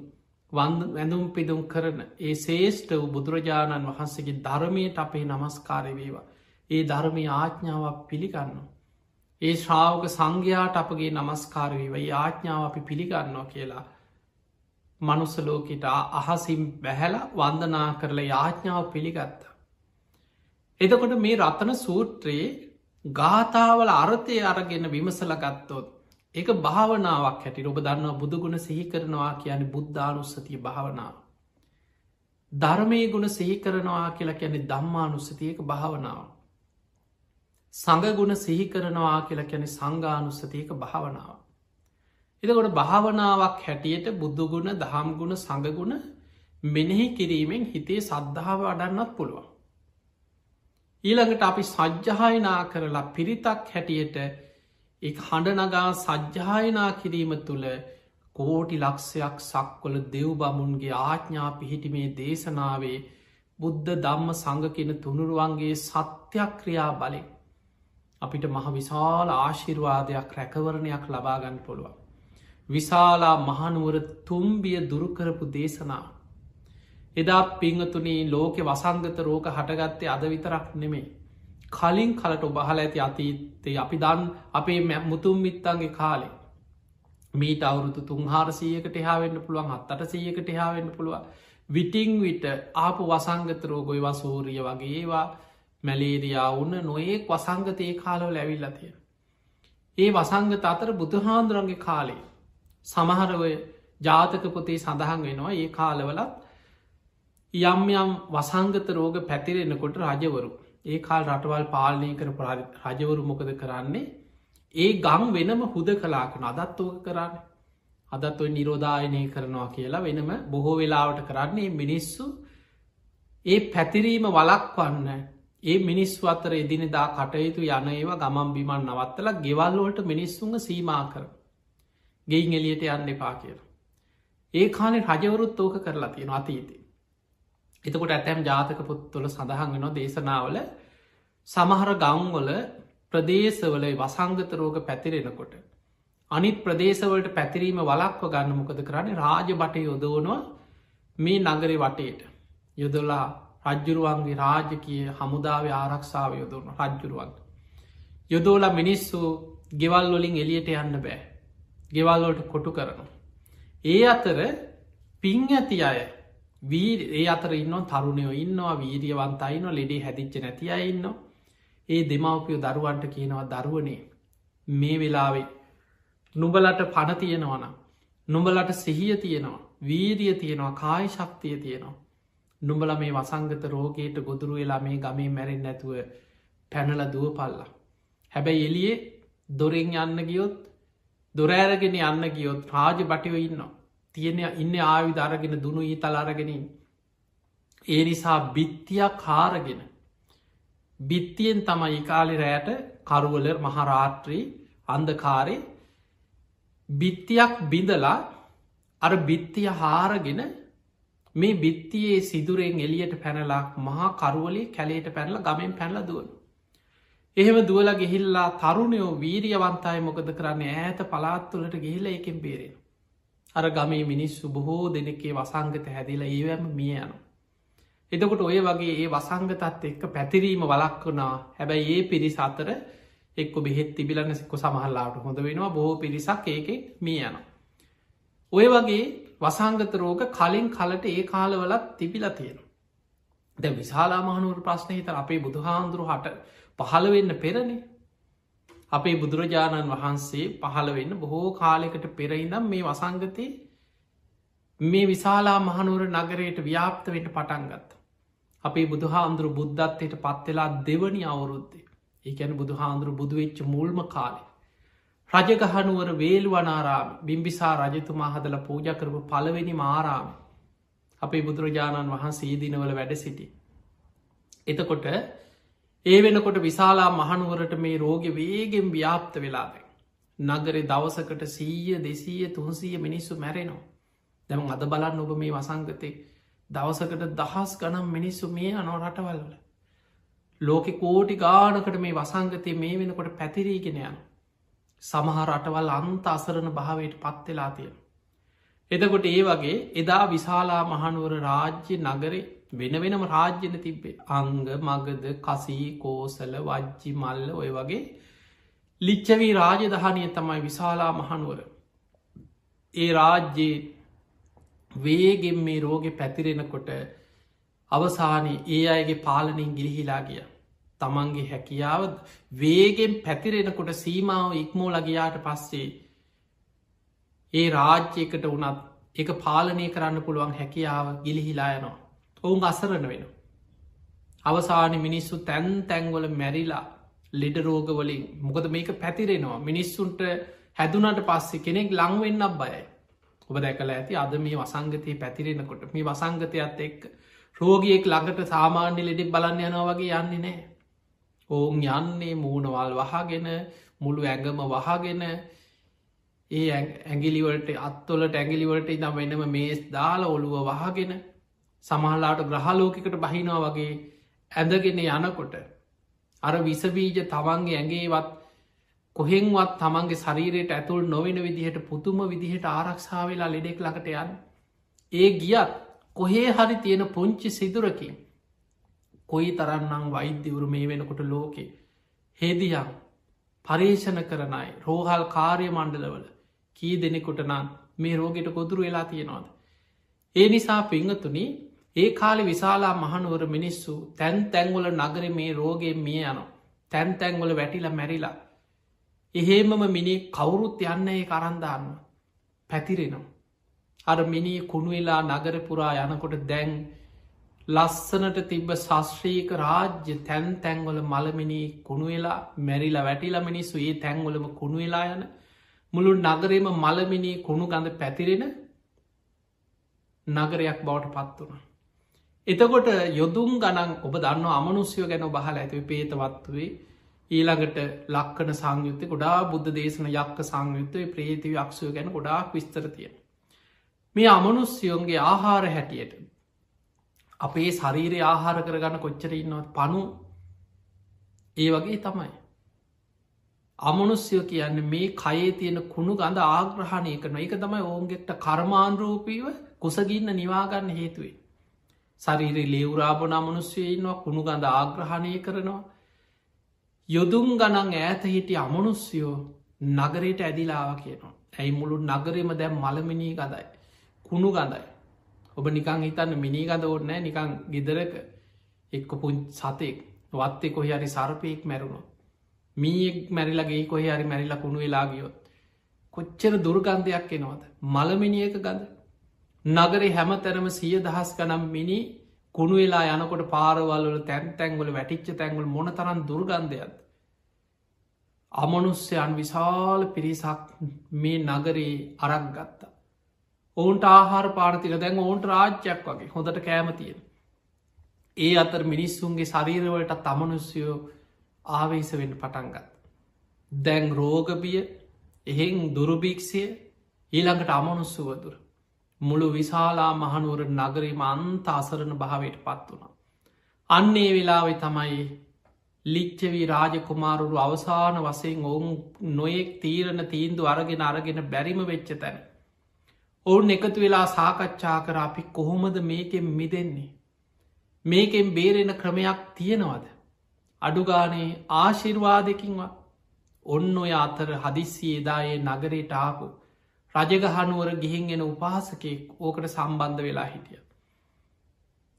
A: වන්ද වැඳුම් පිදුම් කරන ඒ සේෂ්ට වූ බුදුරජාණන් වහන්සේගේ ධර්මයට අපේ නමස්කාරය වේවා. ඒ ධර්මය ආඥාවක් පිළිගන්න. ඒ ශ්‍රාවක සංඝයාට අපගේ නමස්කාරවීව ආඥාව අපි පිළිගන්නවා කියලා. මනුස්සලෝකට අහසිම් බැහැල වන්දනා කරලා යාඥාව පිළිගත්ත. එතකොට මේ රත්තන සූත්‍රයේ ගාථාවල අර්ථය අරගෙන විමසල ගත්තොත්. ඒක භාවනාවක් හැටි ඔබ දන්නවා බුදුගුණ සිහි කරනවා කියන බුද්ධානුස්සතිය භාවනාව. ධර්මය ගුණ සිහි කරනවා කියලා කියන්නේ දම්මානුස්සතියක භාවනාව. සඟගුණ සිහි කරනවා කියලා කැනෙ සංගානුස්සතියක භාවනාව. එතකොට භාවනාවක් හැටියට බුද්ධගුණ දහම්ගුණ සඟගුණ මෙනෙහි කිරීමෙන් හිතේ සද්ධාව අඩන්නත් පුළුවන්. ඊළඟට අපි සජ්්‍යහයනා කරලා පිරිතක් හැටියට එ හඬනගා සජ්්‍යායනා කිරීම තුළ කෝටි ලක්ෂයක් සක්වල දෙව් බමුන්ගේ ආඥා පිහිටිමේ දේශනාවේ බුද්ධ දම්ම සඟකෙන තුනුරුවන්ගේ සත්‍යක්‍රියා බලින් අපිට මහ විශාල ආශිර්වාදයක් රැකවරණයක් ලබාගන්න පුළුවන්. විශාලා මහනුවර තුම්බිය දුරුකරපු දේශනා. එදා පිංහතුනී ලෝකෙ වසංගත රෝක හටගත්තේ අද විතරක් නෙමේ. කලින් කලට ඔබහල ඇති අතීතේ අපි දන් අපේ මුතුම් මිත්තන්ගේ කාලේ. මීට අවුරුදු තුන්හාරසීයකට එහාවෙන්න පුළුවන් අත්තට සීයකට එහාවෙන්න පුළුව විටිං විට ආපු වසංගත රෝගොයි වසූරිය වගේ ඒවා මැලේරයා උන්න නොඒක් වසංගතයේ කාලව ලැවිල්ල තියෙන. ඒ වසංගත අතර බුදුහාන්දුරන්ගේ කාලේ සමහරවය ජාතක පොතේ සඳහන් වෙනවා ඒ කාලවලත් යම් යම් වසංගත රෝග පැතිරෙනකොට රජවරු ඒ කාල් රටවල් පාලනය කර රජවරු මොකද කරන්නේ? ඒ ගං වෙනම හුද කලාකන අදත් ඕක කරන්න. අදත් ඔයි නිරෝධායනය කරනවා කියලා වෙනම බොහෝ වෙලාවට කරන්නේ මිනිස්සු ඒ පැතිරීම වලක්වන්න ඒ මිනිස්ු අතර එදිනෙදා කටයුතු යන ඒවා ගමන් බිමන් නවත්තල ගෙවල්ලෝට මිනිස්සුන්ග සීමා කර. ගෙයින් එලියට යන්න එපා කියල. ඒ කානේ රජවරුත් ඕක කරලා තියෙන අතීති. එතකොට ඇතැම් ජාතක පුත්තුල සඳහන් වෙන දේශනාවල සමහර ගංවල ප්‍රදේශවල වසංගත රෝග පැතිරෙනකොට. අනිත් ප්‍රදේශවලට පැතිරීම වලක්ව ගන්න මොකද කරන්නේ රාජ බටය යොදවනවා මේ නගරේ වටේට යොදොලා රජ්ජුරුවන්ගේ රාජකය හමුදාව ආරක්ෂාව යොදුන රජ්ජුරුවන්. යොදෝල මිනිස්සු ගෙවල් වලින් එලියට යන්න බෑ. ගෙවල්ලෝට කොටු කරනු. ඒ අතර පින් ඇති අය වී ඒ අතර ඉන්න තරුණයෝ ඉන්නවා වීරියවන්තයින ලෙඩේ හැදිච්ච නැති අය ඉන්න. ඒ දෙමවපියෝ දරුවන්ට කියනවා දරුවනේ මේ වෙලාවේ නුබලට පණ තියෙනවන නුඹලට සිහිය තියෙනවා වීරිය තියෙනවා කායි ශක්තිය තියෙනවා නුඹල මේ වසංගත රෝගයට ගොදුරු වෙලා මේ ගමේ මැරෙන් නැතුව පැනල දුව පල්ලා. හැබැයි එලියේ දොරෙන් යන්න ගියොත් දොරෑරගෙන යන්න ගියොත් රාජ බටිව ඉන්න. තියෙන ඉන්න ආවි දරගෙන දුනු ඊ තලාරගෙනින්. ඒ නිසා බිත්තියක් කාරගෙන. බිත්තියෙන් තමයි කාලි රෑට කරුවල මහරාත්‍රී අන්දකාරය බිත්තියක් බිඳලා අර බිත්තිය හාරගෙන මේ බිත්තියේ සිදුරෙන් එලියට පැනලා මහා කරුවලේ කැලේට පැනල ගමෙන් පැනල දුවන්. එහෙම දුවල ගෙහිල්ලා තරුණයෝ වීරියවන්තය මොකද කරන්න ඈත පලාත්තුලට ගිහිල එකෙන් බේරෙන. අර ගමේ මිනිස්සු බොහෝ දෙනෙකේ වසංගත හැදිලා ඒවැම මිය යනු. එතකොට ඔය වගේ ඒ වසංගතත් එක්ක පැතිරීම වලක් වුණා හැබැයි ඒ පිරිස අතර එක්ක බෙහෙත් තිබිලන්න සික්කො සමහල්ලාට හොඳ වෙනවා බොහෝ පිරිසක් ඒකෙක් මිය යන. ඔය වගේ වසංගත රෝග කලින් කලට ඒ කාලවලත් තිබිල තියෙන. ද විශාලා මහනුවර ප්‍රශ්නය හිත අපේ බුදුහාන්දුරු හට පහළ වෙන්න පෙරණි. අපේ බුදුරජාණන් වහන්සේ පහළ වෙන්න බොහෝ කාලෙකට පෙරයිදම් මේ වසංගතය මේ විශාලා මහනුවර නගරයට ව්‍යාප්ත වෙට පටන්ගත්. අපේ බුදුහාන්දුරු බුද්ධත්වයට පත්වෙලා දෙවනි අවුරුද්දේ ඒකැන බුදුහාන්දුරු බුදුවෙච්ච මුල්ම කාලේ. රජගහනුවර වේල්වනාරාම බිම්බිසා රජතුමා හදල පූජ කරපු පළවෙනි මාරාම අපේ බුදුරජාණන් වහන්සේ දිනවල වැඩ සිටි. එතකොට ඒ වෙනකොට විශාලා මහනුවරට මේ රෝග වේගෙන් ව්‍යාප්ත වෙලාද. නගරේ දවසකට සීය දෙසීය තුන්සීය මිනිස්සු මැරෙනවා. දැම අද බලන්න ඔබ මේ වසංගතය දවසකට දහස් ගනම් මිනිස්සු මේ අනෝ රටවල්ල. ලෝකෙ කෝටි ගානකට මේ වසංගතය මේ වෙනකොට පැතිරීගෙන යන. සමහා රටවල් අන්ත අසරණ භාවයට පත්වෙලා තියෙන. එතකොට ඒ වගේ එදා විශාලා මහනුවර රාජ්‍ය නගරේ වෙන වෙනම රාජ්‍යන තිබ්බේ අංග මගද කසී කෝසල වජ්ජි මල්ල ඔය වගේ ලිච්චවී රාජධානය තමයි විශාලා මහනුවර. ඒ රාජ්‍යයේ වේගෙන් මේ රෝගෙ පැතිරෙනකොට අවසානයේ ඒ අයගේ පාලනින් ගිලිහිලා ගිය. තමන්ගේ හැකියාව වේගෙන් පැතිරෙනකොට සීමාව ඉක්මෝ ලගයාට පස්සේ ඒ රාජ්‍යයකට වනත් එක පාලනය කරන්න පුළුවන් හැකියාව ගිලිහිලා යනවා. ඔවුන් අසරණ වෙන. අවසාන මිනිස්සු තැන් තැන්වල මැරිලා ලෙඩ රෝගවලින් මොකද මේක පැතිරෙනවා මිනිස්සුන්ට හැදුනට පස්සේ කෙනෙක් ලංවෙන්නක් බයයි. ඔබ දැකල ඇති අද මේ වසංගතය පැතිරෙනකොට මේ වසංගතයත් එක් රෝගියෙක් ළඟට සාමාන්‍ය ලෙඩෙක් බලන්න යනවා වගේ යන්නේ නෑ. ඔවුන් යන්නේ මූුණවල් වහගෙන මුළු ඇඟම වහගෙන ඒ ඇගිලිවලට අත්තොලට ඇගිලිවලට ඉදම් වෙනම මේස් දාල ඔළුව වහගෙන සමහලාට ග්‍රහලෝකට බහිනවා වගේ ඇඳගෙන යනකොට අර විසබීජ තමන්ගේ ඇගේවත් කොහෙන්වත් තමන්ගේ ශරීරයට ඇතුල් නොවෙන විදිහට පුතුම විදිහට ආරක්ෂා වෙලා ලෙඩෙක් ළඟට යන්න. ඒ ගියත් කොහේ හරි තියෙන පුංචි සිදුරකින් කොයි තරන්නම් වෛද්‍යවරු මේ වෙනකොට ලෝකෙ හෙදියම් පර්ේෂණ කරනයි රෝහල් කාර්ය මණ්ඩලවල කී දෙනෙකුට නම් මේ රෝගෙට කොදුරු වෙලා තියෙනවාද. ඒ නිසා පිංහතුනි ඒ කාලි විශාලා මහනුවර මිනිස්සු තැන් තැන්වල නගර මේ රෝගෙන් මිය යනවා. තැන් තැන්වල වැටිලා මැරිලා. එහෙමම මිනි කවුරුත් යන්න ඒ කරන්දාන්න පැතිරෙනවා. අර මිනි කුණුවෙලා නගර පුරා යනකොට දැන් ලස්සනට තිබ්බ ශස්ශ්‍රීක රාජ්‍ය තැන් තැන්වල මළමිනි කුණුවෙලා මැරිලා වැටිලා මිනිස්සු ඒ තැන්වලම කුණුවෙලා යන මුළු නගරේම මළමිනී කුණු ගඳ පැතිරෙන නගරයක් බවට පත් වුණ. එතකොට යොදුම් ගණන් ඔබ දන්න අමනුස්යෝ ගැන බහල ඇතිව පේතවත්වේ ඊළඟට ලක්කන සංයුත්ත ගොඩා බුද්ධ දේශන යක්ක සංයුත්තය ප්‍රේතිව අක්ෂය ගැන ගොඩාක් විස්තරතිය. මේ අමනුස්යෝන්ගේ ආහාර හැටියට අපේ ශරීරය ආහාර කරගන්න කොච්චර ඉන්නවත් පනු ඒ වගේ තමයි. අමනුස්යෝ කියන්න මේ කයේ තියෙන කුණු ගඳ ආග්‍රහණය කරන එක තමයි ඔවුන්ගෙක්ට කර්මාන්රූපීව කුසගින්න නිවාගන්න හේතුවේ. සරීරි ලේවරාබන අමනුස්්‍යයන්නවා කුණු ගඳ ආග්‍රහණය කරනවා. යොදුම් ගණන් ඈත හිටිය අමනුස්යෝ නගරයට ඇදිලාව කියනවා. ඇයි මුළු නගරෙම දැම් මළමිනී ගදයි. කුණු ගඳයි. ඔබ නිකං හිතන්න මිනි ගද ඕන්නෑ නිකං ගෙදරක එක්ක පුන් සතෙක් වත්තෙ කොහරි සර්පයෙක් මැරුණු. මීෙක් මැරිලගේ කොහ හරි මැරිලා කුණු වෙලාගියොත්. කොච්චර දුර්ගන්ධයක් එනවද. මළමිනිියක ගඳ. නගරේ හැම තැනම සිය දහස් ගනම් මිනි කුණු වෙලා යනකොට පාරවල්ල තැන් තැන්ගොල වැටිච්ච තැන්ගොල් මොන තරන් දුර්ගන්ධයක්ද. අමනුස්්‍යයන් විශාල පිරිසක් මේ නගරේ අරක් ගත්තා. ඔවුන්ට ආහාර පාරතික දැන් ඔවුන්ට රාජ්‍යයක් වගේ හොඳට කෑමතියෙන. ඒ අතර මිනිස්සුන්ගේ ශරීරවලට තමනුස්යෝ ආවේස වෙන්න පටන්ගත්. දැන් රෝගබිය එහෙන් දුරුභීක්ෂය ඊළඟට අමනුස්සුවදුර. මුළු විශාලා මහනුවර නගරීම අන්ත අසරණ භාවයට පත් වුණා. අන්නේ වෙලාවෙ තමයි ලිච්චවී රාජකුමාරුරු අවසාන වසයෙන් ඔවුන් නොයෙක් තීරණ තීන්දු අරගෙන අරගෙන බැරිම වෙච්ච තැන. ඔවුන් එකතු වෙලා සාකච්ඡා කර අපි කොහොමද මේකෙන් මිදෙන්නේ. මේකෙන් බේරෙන ක්‍රමයක් තියෙනවද. අඩුගානේ ආශිර්වාදකින්වත් ඔන්න ඔය අතර හදිස්සි එදායේ නගරයට ආපු රජගහනුවර ගිහින් එෙන උපාසකෙක් ඕකට සම්බන්ධ වෙලා හිටිය.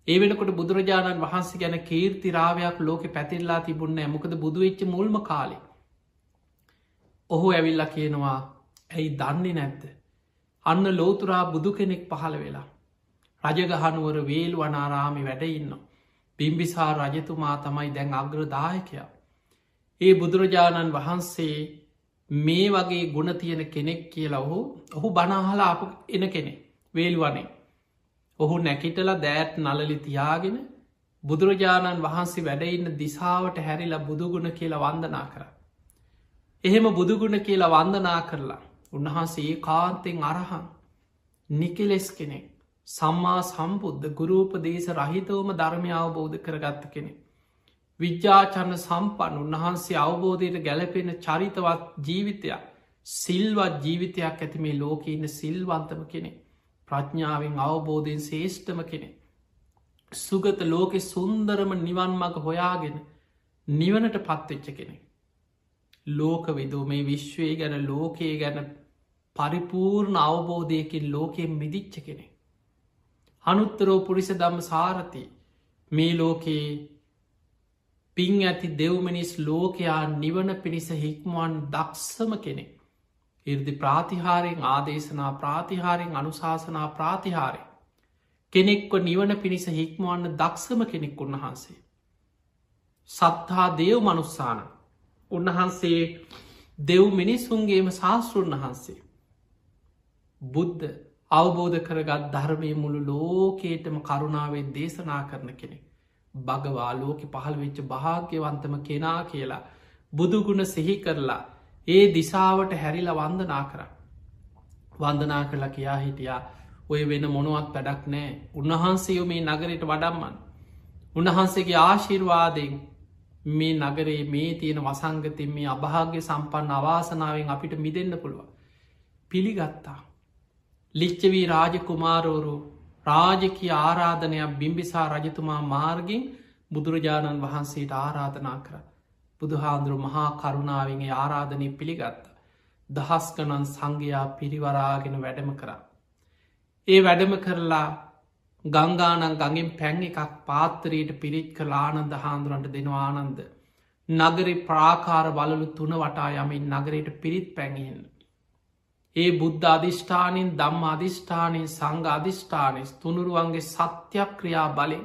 A: ඒ වෙනකොට බුදුරජාණන් වහන්සේ ගැන කීර්තිරාවයක් ලෝක පැතිල්ලා තිබුන්න ඇමකද බුදුවෙච්ච මුල්ම කාලෙ. ඔහු ඇවිල්ල කියනවා ඇයි දන්නේ නැත්ත. අන්න ලෝතුරා බුදු කෙනෙක් පහළ වෙලා. රජගහනුවර වේල් වනාරාමි වැඩඉන්නවා. බිම්බිසා රජතුමා තමයි දැන් අග්‍රදායකයා. ඒ බුදුරජාණන් වහන්සේ මේ වගේ ගුණ තියෙන කෙනෙක් කියලා ඔහු ඔහු බනාහලා අප එන කෙනෙ වේල්වනේ. ඔහු නැකිටලා දෑත් නලලි තියාගෙන බුදුරජාණන් වහන්සේ වැඩඉන්න දිසාවට හැරිලා බුදුගුණ කියලා වන්දනා කර. එහෙම බුදුගුණ කියලා වන්දනා කරලා උන්වහන්සේ කාන්තෙන් අරහන්. නිකෙලෙස් කෙනෙක්. සම්මා සම්බුද්ධ ගුරූපදේශ රහිතවම ධර්මය අවබෝධ කරගත්ත කෙනෙ. විද්‍යාචන්න සම්පන් උන්වහන්සේ අවබෝධයට ගැලපෙන චරිතවත් ජීවිතයක් සිල්වත් ජීවිතයක් ඇති මේ ලෝක ඉන්න සිල්වන්තම කෙනෙ ප්‍රඥාවෙන් අවබෝධයෙන් ශේෂ්ඨම කෙනෙ සුගත ලෝකෙ සුන්දරම නිවන් මඟ හොයාගෙන නිවනට පත්වෙච්ච කෙනෙ ලෝක විදූ මේ විශ්වය ගැන ලෝකයේ ගැන පරිපූර්ණ අවබෝධයකින් ලෝකයෙන් මිදිච්ච කෙනෙ අනුත්තරෝ පුරිස දම්ම සාරති. මේ ලෝකයේ පින් ඇති දෙව්මනිස් ලෝකයා නිවන පිණිස හික්මුවන් දක්ෂම කෙනෙක්. ඉර්දි ප්‍රාතිහාරයෙන් ආදේශනා ප්‍රාතිහාරයෙන් අනුශාසනා ප්‍රාතිහාරය කෙනෙක්ව නිවන පිණිස හික්මුවන්න දක්ෂම කෙනෙක් උන්වහන්සේ. සත්හා දේව් මනුස්සාන. උන්වහන්සේ දෙව් මිනිස්සුන්ගේම ශාස්තෘන් වහන්සේ. බුද්ධ අවබෝධ කරගත් ධර්මය මුළු ලෝකේටම කරුණාවෙන් දේශනා කරන කෙනෙක්. භගවා ලෝකෙ පහළ වෙච්ච භාග්‍යවන්තම කෙනා කියලා බුදුගුණ සිහි කරලා ඒ දිසාවට හැරිල වන්දනා කර. වන්දනා කරලා කියා හිටියා ඔය වෙන මොනුවත් වැඩක් නෑ උන්වහන්සේයෝ මේ නගරයට වඩම්මන්. උන්වහන්සේගේ ආශිර්වාදයෙන් මේ නගරේ මේ තියෙන වසංගතින් මේ අභාග්‍ය සම්පන්න අවාසනාවෙන් අපිට මිදන්න පුළුව. පිළිගත්තා. ලිච්චවී රාජකුමාරෝරු රාජකී ආරාධනයක් බිම්බිසා රජතුමා මාර්ගින් බුදුරජාණන් වහන්සේට ආරාධනා කර. බුදුහාන්දුරු මහා කරුණාවගේ ආරාධනය පිළිගත්ත. දහස්කනන් සංඝයා පිරිවරාගෙන වැඩම කරා. ඒ වැඩම කරලා ගංගානන් ගඟින් පැන් එකක් පාත්තරයට පිරිත් කළ ආනන්ද හාන්දුරන්ට දෙනවා ආනන්ද. නගරි ප්‍රාකාර බලලු තුන වටා යමින් නගරයට පිරිත් පැඟහෙන්න. ඒ බුද්ධ අධිෂ්ඨානින් දම්ම අධිෂ්ඨානය සංඝ අධිෂ්ඨානය තුනුරුවන්ගේ සත්‍යයක් ක්‍රියා බලින්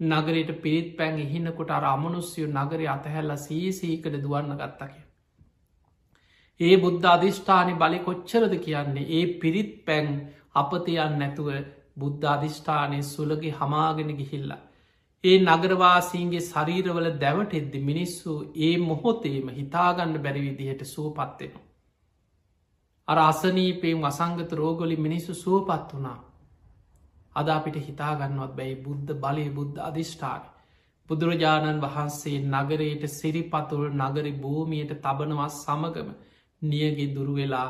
A: නගරයට පිරිත් පැන් එහින්නකොට අර අමනුස්්‍යයෝ නගරය අතහැල්ල සීසීකට දුවන්න ගත්තක. ඒ බුද්ධ අධිෂ්ඨානය බලි කොච්චරද කියන්නේ ඒ පිරිත් පැන් අපතයන් නැතුව බුද්ධ අධිෂ්ඨානය සුලගේ හමාගෙන ගිහිල්ලා. ඒ නගරවාසීන්ගේ ශරීරවල දැවට එද්දි මිනිස්සු ඒ මොහොතේම හිතාගන්න බැරි විදිහට සුවපත්වෙන. අර අසනීපයෙන් වසංගත රෝගොලි මිනිස්සු සුවපත් වනා අද අපිට හිතාගන්නවත් බැයි බුද්ධ බලය බුද්ධ අධිෂ්ඨාන. බුදුරජාණන් වහන්සේ නගරයට සිරිපතුල් නගරි භූමියයට තබනවස් සමගම නියගේ දුරුවෙලා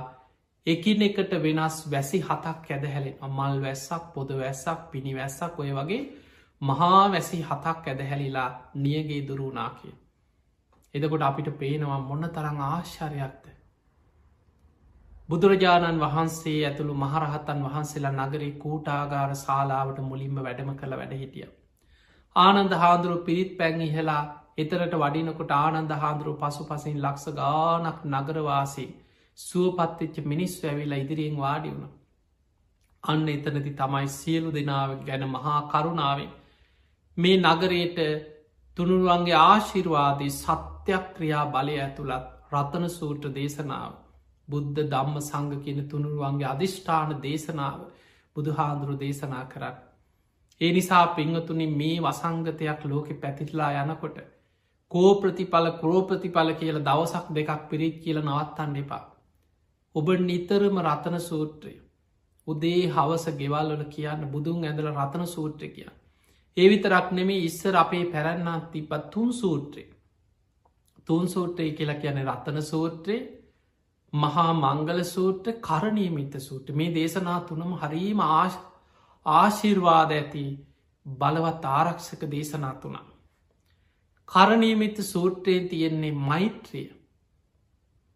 A: එකින එකට වෙනස් වැසි හතක් ඇදහැලෙන් අමල් වැස්සක් පොද වැස්සක් පිණි වැස්සක් ඔය වගේ මහා වැසි හතක් ඇදහැලිලා නියගේ දුරුණා කිය. එදකොට අපිට පේනවා මොන්න තරං ආශ්චරයක්ද. බුදුරජාණන් වහන්සේ ඇතුළු මහරහතන් වහන්සේලා නගරේ කූටාගාර ශාලාවට මුලින්ම වැඩම කළ වැඩ හිටිය. ආනන්ද හාදුරු පිරිත් පැන් ඉහලා එතරට වඩිනකොට ආනන්ද හාදුරු පසු පසින් ලක්ෂ ගානක් නගරවාසේ සුවපත්තිච්ච මිනිස් වැවිලා ඉදිරියෙන් වාඩි වුණ. අන්න එතනති තමයි සියලු දෙනාව ගැන මහා කරුණාවෙන් මේ නගරයට තුනුරුවන්ගේ ආශිර්වාදී සත්‍යයක් ක්‍රියා බලය ඇතුළත් රතන සූට්‍ර දේශනාව බුද්ධ දම්ම සංග කියන තුනුරුවන්ගේ අධිෂ්ඨාන දේශනාව බුදුහාදුරු දේශනා කරන්න. ඒ නිසා පිංහතුනි මේ වසංගතයක් ලෝකෙ පැතිටලා යනකොට කෝ ප්‍රතිඵල කරෝප්‍රතිඵල කියල දවසක් දෙකක් පිරිත් කියල නවත්තන්න එපා. ඔබ නිතරම රතන සූත්‍රය උදේ හවස ගෙවල්වල කියන්න බුදුන් ඇඳල රතන සූත්‍ර කිය. ඒ විතරක් නෙමේ ඉස්සර අපේ පැරැන්නා තිබත් තුන් සූත්‍රය. තුන් සූත්‍රය කියලා කියන රතන සූත්‍රයේ මහා මංගල සූට්‍ර කරණීමිත සූට මේ දේශනා තුනම හරීම ආශිර්වාද ඇති බලවත් ආරක්ෂක දේශනා තුනා. කරණීමිත සූට්‍රයෙන් තියෙන්නේ මෛත්‍රිය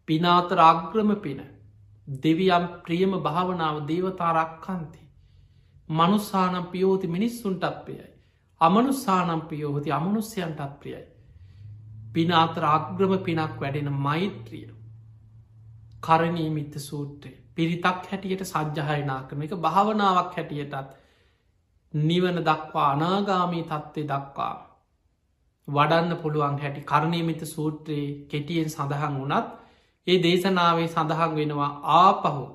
A: පිනාතර අග්‍රම පින දෙවියම් ප්‍රියම භාවනාව දේවතාරක්කන්ති මනුස්සානම් පියෝති මිනිස්සුන්ටත් ප්‍රියයි අමනුස්සානම් පියෝති අමනුස්්‍යයන්ටත් ප්‍රියයි. පිනාතර අග්‍රම පිනක් වැඩෙන මෛත්‍රිය. කරණීමිත්ත සූට්‍රය පිරිතක් හැටියට සජ්්‍යහයනා කරන එක භාවනාවක් හැටියටත් නිවන දක්වා අනාගාමී තත්ත්වය දක්වා වඩන්න පුළුවන් හැටි කරණීමිත සූත්‍රයේ කෙටියෙන් සඳහන් වනත් ඒ දේශනාවේ සඳහන් වෙනවා ආපහු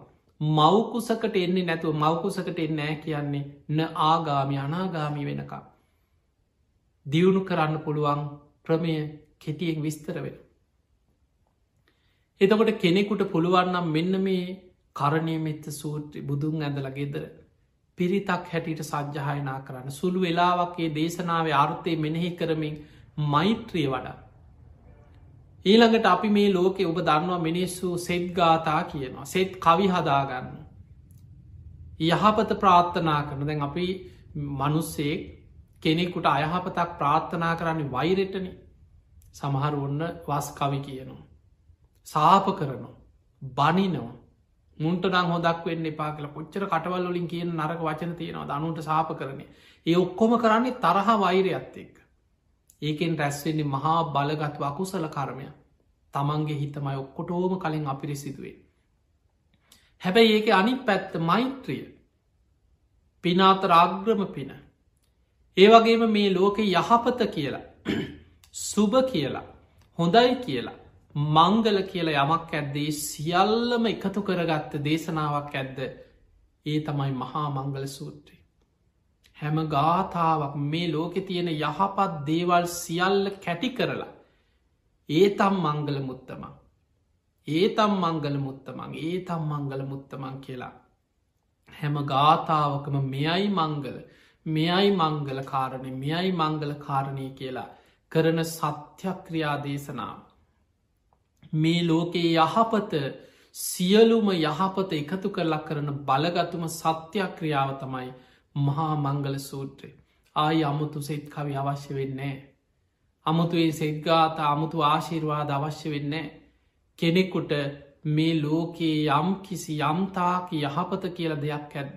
A: මවකුසකට එන්නේ නැතුව මවකුසකට එන්නෑ කියන්නේ න ආගාමි අනාගාමි වෙනකා. දියුණු කරන්න පුළුවන් ක්‍රමය කෙටියෙන් විස්තර වෙන. එතකොට කෙනෙකුට පුළුවන්නම් මෙන්න මේ කරණය මෙත්ත සූත්‍රය බුදුන් ඇඳල ගෙදර පිරිතක් හැටියට සජ්්‍යහයනා කරන්න සුළු වෙලාවක්ගේ දේශනාව අර්ථය මෙනෙහි කරමින් මෛත්‍රිය වඩා. ඊළඟට අපි මේ ලෝකෙ ඔබ දන්නවා මිනිස්සු සෙත් ගාතා කියනවා සෙත් කවි හදාගන්න. යහපත ප්‍රාර්ථනා කරන දැන් අපි මනුස්සෙක් කෙනෙකුට අයහපතක් ප්‍රාර්ථනා කරන්නේ වෛරෙටන සමහර ඔන්න වස් කවි කියනවා. සාප කරනවා. බනිනවා. මුන්ට නං හොදක් වෙන්න එපා කියල කොච්චර කටවල් වලින් කියන නරක වචන තියෙනවා දනුන්ට සාප කරන්නේ. ඒ ඔක්කොම කරන්නේ තරහ වෛරයත් එක්ක. ඒකෙන් රැස්වෙන්නේ මහා බලගත් වකුසල කර්මය තමන්ගේ හිතමයි ඔක්කොටෝම කලින් අපිරිසිදුවේ. හැබැයි ඒක අනි පැත්ත මෛත්‍රිය පිනාතර අග්‍රම පින. ඒවගේම මේ ලෝක යහපත කියලා සුභ කියලා හොඳයි කියලා මංගල කියලා යමක් ඇද්දේ සියල්ලම එකතු කරගත්ත දේශනාවක් ඇද්ද? ඒ තමයි මහා මංගල සූත්‍රය. හැම ගාථාවක් මේ ලෝකෙ තියෙන යහපත් දේවල් සියල්ල කැටි කරලා ඒ තම් මංගල මුත්තමං ඒ තම් මංගල මුත්තමං ඒ තම් මංගල මුත්තමං කියලා. හැම ගාථාවකම මෙයයි මංගල මෙයයි මංගල කාරණය මෙයයි මංගල කාරණය කියලා කරන සත්‍යක්‍රියා දේශනාව. මේ ලෝකයේ යහපත සියලුම යහපත එකතු කරලා කරන බලගතුම සත්‍යක්‍රියාව තමයි මහා මංගල සූත්‍රය ආය අමුතු සෙත් කවි අවශ්‍ය වෙන්නේ. අමුතුේ සෙද්ගාත අමුතු ආශීර්වාද අවශ්‍ය වෙන්නේ. කෙනෙකුට මේ ලෝකයේ යම් කිසි යම්තාක යහපත කියල දෙයක් ඇද්ද.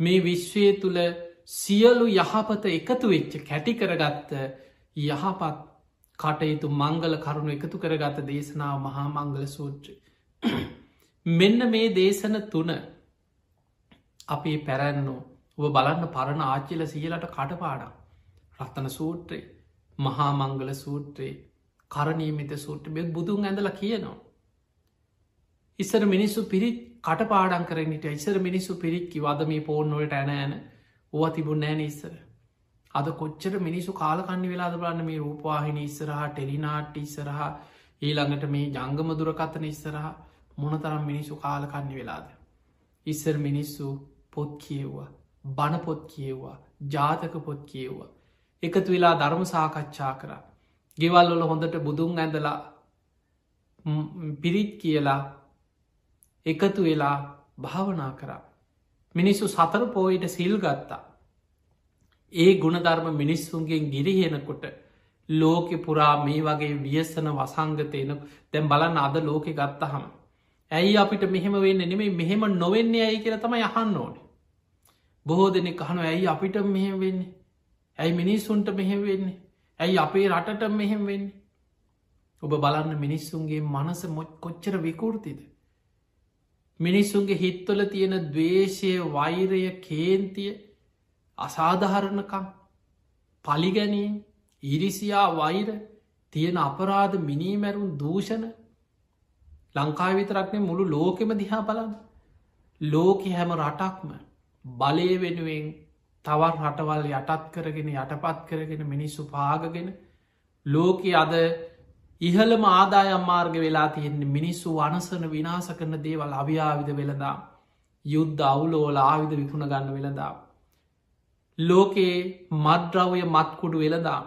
A: මේ විශ්වය තුළ සියලු යහපත එකතු වෙච්ච කැටි කරගත්ත යහපත් කටයුතු මංගල කරුණු එකතු කරගත දේශනාව මහා මංගල සූත්‍රය. මෙන්න මේ දේශන තුන අපේ පැරැන්නෝ. ඔබ බලන්න පරණ ආච්චිල සියලට කටපාඩම්. රත්තන සූත්‍රයේ මහා මංගල සූත්‍රයේ කරණීමිත සූට්‍ර බෙ බුදුන් ඇඳල කියනවා. ඉස්සර මිනිස්සු පිරිත් කටපාඩන් කරනට ඉස්සර මිනිස්සු පිරික්කි වද මේ පෝර්නොලට ඇනෑන ඕව තිබුණ නෑන ඉස්සර. අද කොච්චර මිනිසු කාලකන්නි වෙලාද බලන්න මේ රූපවාහිනි ඉස්සරහ ටෙලිනාට්ටි ඉස්සරහ ඊළඟට මේ ජංගම දුරකතන ඉස්සරහ මොනතරම් මිනිසු කාලකන්නි වෙලාද. ඉස්සර මිනිස්සු පොත් කියව්වා බණපොත් කියව්වා ජාතක පොත් කියව්වා. එකතු වෙලා ධර්ම සාකච්ඡා කර. ගෙවල්වල හොඳට බුදුන් ඇඳලා පිරිත් කියලා එකතු වෙලා භාවනා කරා. මිනිස්සු සතර පෝයිට සිල් ගත්තා. ඒ ගුණධර්ම මිනිස්සුන්ගෙන් ගිරිහෙනකොට ලෝකෙ පුරා මේ වගේ වියසන වසංගතයන දැම් බලන්න අද ලෝකෙ ගත්තහම. ඇයි අපිට මෙහෙම වෙන්න නෙමේ මෙහෙම නොවෙන්නේ ඇයි කියල තම යහන්න ඕනේ. බොහෝ දෙනෙ කහනු ඇයි අපිට මෙහෙම වෙන්නේ. ඇයි මිනිස්සුන්ට මෙහෙම වෙන්නේ. ඇයි අපේ රටට මෙහෙම වෙන්නේ. ඔබ බලන්න මිනිස්සුන්ගේ මනස මොච් කොච්චර විකෘතිද. මිනිස්සුන්ගේ හිත්වල තියෙන දවේශය වෛරය කේන්තිය අසාධහරණකම් පලිගැනීම් ඉරිසියා වෛර තියෙන අපරාධ මිනීමැරුන් දූෂණ ලංකා විතරක්නේ මුළු ලෝකෙම දිහා බලන්න ලෝක හැම රටක්ම බලය වෙනුවෙන් තවත් රටවල් යටත් කරගෙන යටපත් කරගෙන මිනිස්සු පාගගෙන ලෝක අද ඉහළම ආදායම් මාර්ග වෙලා තියෙන්නේ මිනිස්සු වනසන විනාස කරන දේවල් අභ්‍යාවිධ වෙළදා යුද්ධ අවුලෝල ආවිධ විකුණ ගන්න වෙළදා. ලෝකයේ මද්‍රවය මත්කුඩු වෙළදා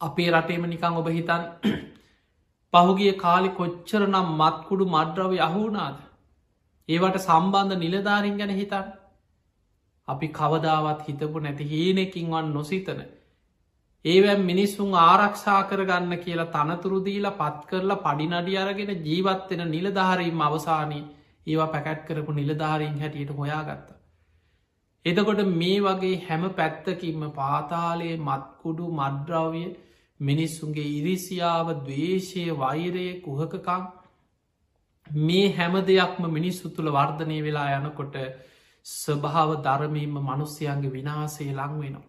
A: අපේ රටේම නිකං ඔබ හිතන් පහුගිය කාලි කොච්චර නම් මත්කුඩු මද්‍රව යහුනාද ඒවට සම්බන්ධ නිලධාරින් ගැන හිතන් අපි කවදාවත් හිතපු නැති හීනෙකින්වන් නොසිතන. ඒවැම් මිනිස්සුන් ආරක්ෂා කරගන්න කියලා තනතුරුදීලා පත් කරලා පඩිනඩි අරගෙන ජීවත්වෙන නිලධාරීම් අවසානී ඒවා පැකැට් කරපු නිලධාරීන් හැටියට හොයාගත්ත. එතකොට මේ වගේ හැම පැත්තකින්ම පාතාලයේ මත්කුඩු මද්‍රව්‍ය මිනිස්සුන්ගේ ඉරිසියාව දවේශය වෛරය කුහකකං මේ හැම දෙයක්ම මිනිස්සු තුළ වර්ධනය වෙලා යනකොට ස්වභාව ධර්මීම මනුස්්‍යයන්ගේ විනාසේ ලං වෙනවා.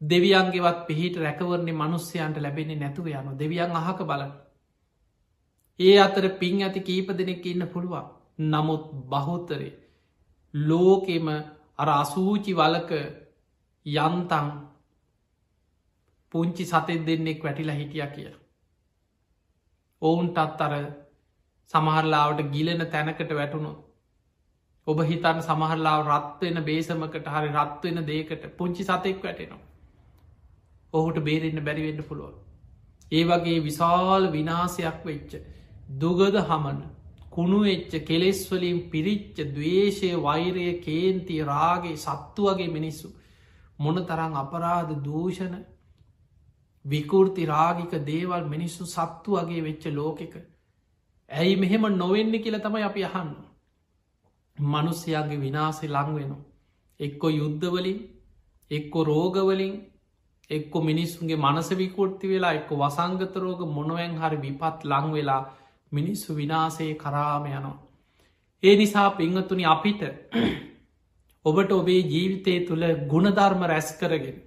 A: දෙවියන්ගේවත් පිහිට රැකවරන්නේ මනුස්්‍යයන්ට ලැබෙන්නේ නැතුව යනු දෙවියන් අහක බලන්න. ඒ අතර පින් ඇති කීප දෙනෙක් ඉන්න පුළුවන් නමුත් බහුත්තරේ ලෝකෙම අර අසූචි වලක යන්තන් පුංචි සතෙත් දෙන්නෙක් වැටිලා හිටිය කිය. ඔවුන්ටත් අර සමහරලාවට ගිලෙන තැනකට වැටුණු ඔබ හිතන් සමහරලාව රත්වෙන බේසමකට හරි රත්වෙන දේකට පුංචි සතෙක් වැටෙනවා. ඔහුට බේරෙන්න්න බැරිවෙන්න පුළුවන්. ඒ වගේ විශාල් විනාසයක් වෙච්ච. දුගද හමන කුණු එච්ච කෙලෙස්වලින් පිරිච්ච දවේශය වෛරය කේන්ති රාගේ සත්තු වගේ මිනිස්සු. මොන තරං අපරාධ දූෂණ විකෘති රාගික දේවල් මිනිස්සු සත්තු වගේ වෙච්ච ලෝකෙක. ඇයි මෙහෙම නොවෙන්න කියල තමයි අපි අහන්න. මනුස්්‍යයන්ගේ විනාසේ ලංවෙනවා. එක්කො යුද්ධවලින් එක්කො රෝගවලින් එක්කො මිනිස්සුන්ගේ මනස විකෘති වෙලා එක්ක වසංගතරෝග මොනුවෙන් හරි විපත් ලංවෙලා මිනිස්සු විනාසේ කරාම යනවා. ඒ නිසා පිංහතුනි අපිට ඔබට ඔබේ ජීවිතය තුළ ගුණධර්ම රැස් කරගෙන.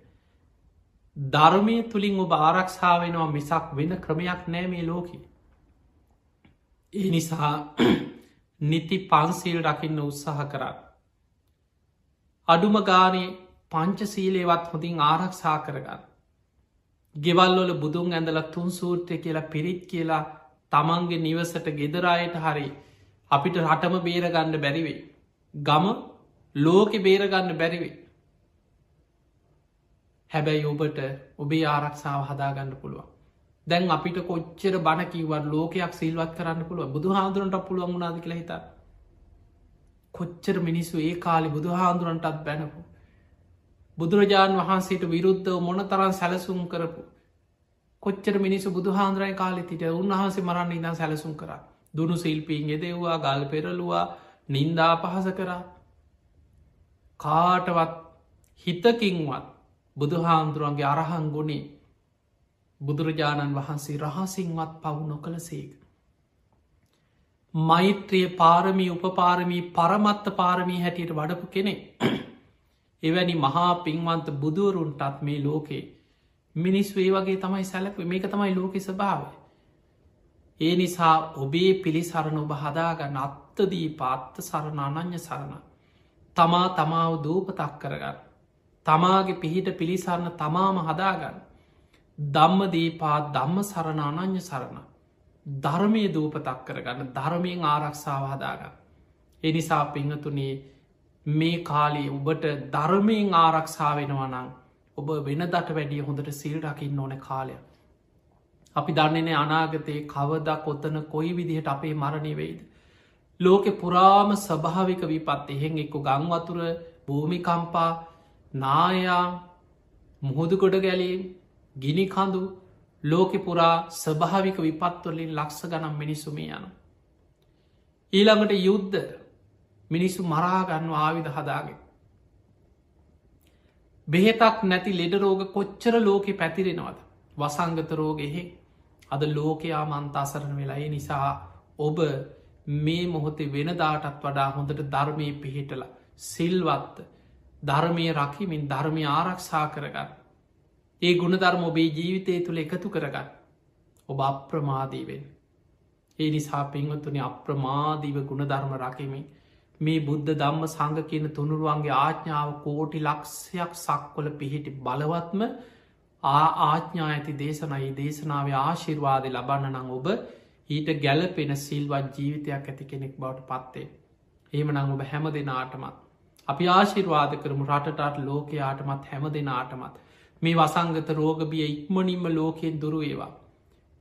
A: ධර්මය තුළින් ඔබ ආරක්ෂාවෙනවා මිසක් වෙන ක්‍රමයක් නෑ මේ ලෝකෙ. ඒ නිසා නිති පන්සීල් රකින්න උත්සාහ කරන්න. අඩුම ගානේ පංචසීලේවත් හොඳින් ආරක්ෂා කරගන්න. ගෙවල්ලොල බුදුන් ඇඳල තුන් සූර්ටය කියලා පිරිත් කියලා තමන්ගේ නිවසට ගෙදරායට හරි අපිට රටම බේරගන්න බැරිවේ. ගම ලෝකෙ බේරගන්න බැරිවේ. හැබැයි ඔබට ඔබේ ආරක්ෂාව හදාගන්න පුළුවන්. දැන් අපිට කොච්චර බණකිවත් ලෝකයක් සිල්වත් කරන්න පුළුව බුදු හාදුරන්ට පුළුවන් වුණනාද කියලා හිතා. කොච්චර මිනිස්සු ඒ කාලි බුදු හාදුරන්ටත් බැනපු. බුදුරජාණන් වහන්සේට විරුද්ධව මොන තරන් සැලසුම් කරපු කොච්චර මිනිස්සු බුදු හාන්දුරයි කාලෙතිට උන්වහන්සේ මරන්න ඉදා සැලසුම් කර දුනු සිල්පීන් ෙදෙව්වා ගල් පෙරලුවා නින්දා පහස කරා කාටවත් හිතකින්වත් බුදුහාන්දුරුවන්ගේ අරහන් ගුණේ බුදුරජාණන් වහන්සේ රහසිංවත් පවු නොකළ සේක. මෛත්‍රිය පාරමී උපපාරමී පරමත්ත පාරමී හැටියට වඩපු කෙනෙ. එවැනි මහා පින්වන්ත බුදුවරුන්ටත් මේ ලෝකේ මිනිස් වේ වගේ තමයි සැලප මේක තමයි ලෝක ස්භාව. ඒ නිසා ඔබේ පිළිසරණ ඔබ හදාගන්න අත්තදී පාත්ත සරණ අනං්‍ය සරණ. තමා තමාව දූපතක් කරගන්න. තමාගේ පිහිට පිළිසරණ තමාම හදාගන්න. දම්ම දීපාත් දම්ම සරණ අනං්‍ය සරණ. ධර්මය දූපතක් කරගන්න ධර්මයෙන් ආරක්ෂාව හදාගන්න. එනිසා පිංහතුනේ මේ කාලේ ඔබට ධර්මයෙන් ආරක්ෂා වෙනවනං ඔබ වෙන දට වැඩිය හොඳට සිල් රකින්න ඕන කාලය. අපි දන්නේන අනාගතයේ කවදක් ඔත්තන කොයි විදිහට අපේ මරණය වෙයිද. ලෝකෙ පුරාම ස්භාවික විපත් එහෙන් එක්ක ගංවතුර භූමිකම්පා නායා මුහුදුකොඩ ගැලීම් ගිනිකඳු ලෝකෙ පුරා ස්භාවික විපත්වලින් ලක්ෂ ගනම් මිනිස්සුමේ යන. ඊළඟට යුද්ධ මිනිස්සු මරාගන්න ආවිධ හදාගෙන. බෙහෙතක් නැති ලෙඩ රෝග කොච්චර ලෝකෙ පැතිරෙනවද? වසංගත රෝගෙහෙ අද ලෝකයා මන්ත අසරණ වෙලායි නිසා ඔබ මේ මොහොතේ වෙන දාටත් වඩා හොඳට ධර්මය පිහිටල සිල්වත්ත ධර්මය රකිමින් ධර්මය ආරක්ෂා කරගන්න. ඒ ගුණධර්ම ඔබේ ජීවිතය තුළ එකතු කරගන්න. ඔබ අප්‍රමාදීවෙන් ඒ නිසා පින්වත්තුනි අප්‍රමාදීව ගුණධර්ම රකිමින් මේ බුද්ධ දම්ම සංග කියන තුනුරුවන්ගේ ආඥාව කෝටි ලක්ෂයක් සක්වල පිහිටි බලවත්ම ආ ආඥා ඇති දේශනයි දේශනාව ආශිර්වාද ලබන්න නං ඔබ ඊට ගැලපෙන සිල්වත් ජීවිතයක් ඇති කෙනෙක් බවට පත්තේ. ඒම නං ඔබ හැම දෙනාටමත්. අපි ආශිර්වාද කරමු රටටත් ලෝකයාටමත් හැම දෙනාටමත්. මේ වසංගත රෝගබිය ඉක්මනින්ම ලෝකයෙන් දුරු ඒවා.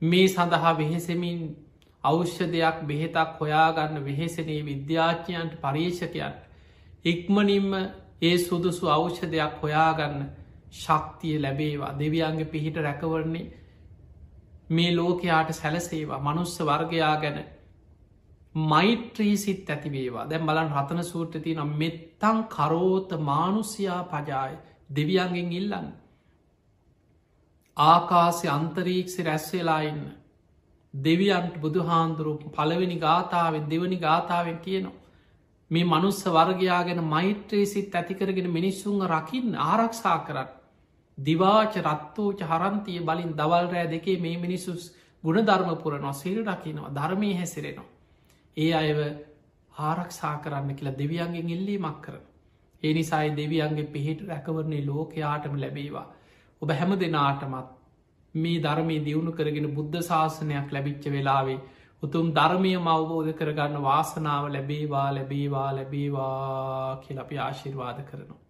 A: මේ සඳහා වෙහෙසෙමින් අවශ්‍යදයක් බෙහෙතක් හොයාගන්න වෙහෙසනේ විද්‍යාඥයන්ට පරීක්ෂකයන්ට. ඉක්මනින්ම ඒ සුදුසු අවෂ්‍ය දෙයක් හොයාගන්න ශක්තිය ලැබේවා. දෙවියන්ගේ පිහිට රැකවරන්නේ මේ ලෝකයාට සැලසේවා. මනුස්ස වර්ගයා ගැන මෛත්‍රී සිත් ඇතිවේවා දැම් බලන් රතන සූර්තති නම් මෙත්තං කරෝත මානුස්‍යයා පජාය. දෙවියන්ගෙන් ඉල්ලන්න. ආකාසි අන්තරීක්ෂි රැස්වෙලා ඉන්න. දෙවියන්ට බුදුහාන්දුරු පළවෙනි ගාථාවෙන් දෙවනි ගාථාවෙන් කියනවා. මේ මනුස්ස වර්ගයාගෙන මෛත්‍රී සිත් ඇතිකරගෙන මිනිස්සුන් රකින්න ආරක්ෂා කරන්න. දිවාච රත්තෝච හරන්තිය බලින් දවල් රෑ දෙකේ මේ මිනිස්සුස් ගුණ ධර්මපුර නොසිල් රකිනවා ධර්මය හැසිරෙනවා. ඒ අයව ආරක්ෂා කරන්න කියලා දෙවියන්ගෙන් ඉල්ලීමක් කර. ඒ නිසායි දෙවියන්ගේ පිහිට රැකවරණේ ලෝකයාටම ලැබේවා. ඔබ හැම දෙනාටමත් මේ ධර්මය දියුණු කරගෙන බුද්ධ ශාසනයක් ලැබිච්ච වෙලාවේ උතුම් ධර්මය මවබෝධ කරගන්න වාසනාව ලැබේවා ලැබේවා ලැබේවා කියලපි ආශිර්වාද කරනවා.